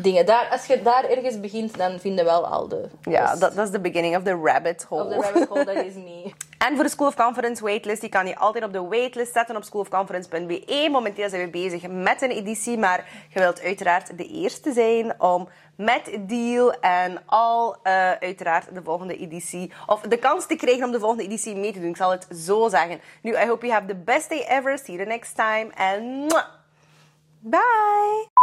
Speaker 2: dingen. Daar, als je daar ergens begint, dan vind je wel al de...
Speaker 1: Ja, dat is de beginning of the rabbit hole.
Speaker 2: Of de rabbit hole, dat is niet...
Speaker 1: En voor de School of Conference waitlist, die kan je altijd op de waitlist zetten op schoolofconference.be. Momenteel zijn we bezig met een editie, maar je wilt uiteraard de eerste zijn om met deal en al eh, uiteraard de volgende editie, of de kans te krijgen om de volgende editie mee te doen. Ik zal het zo zeggen. Nu, I hope you have the best day ever. See you the next time. And mwah, bye!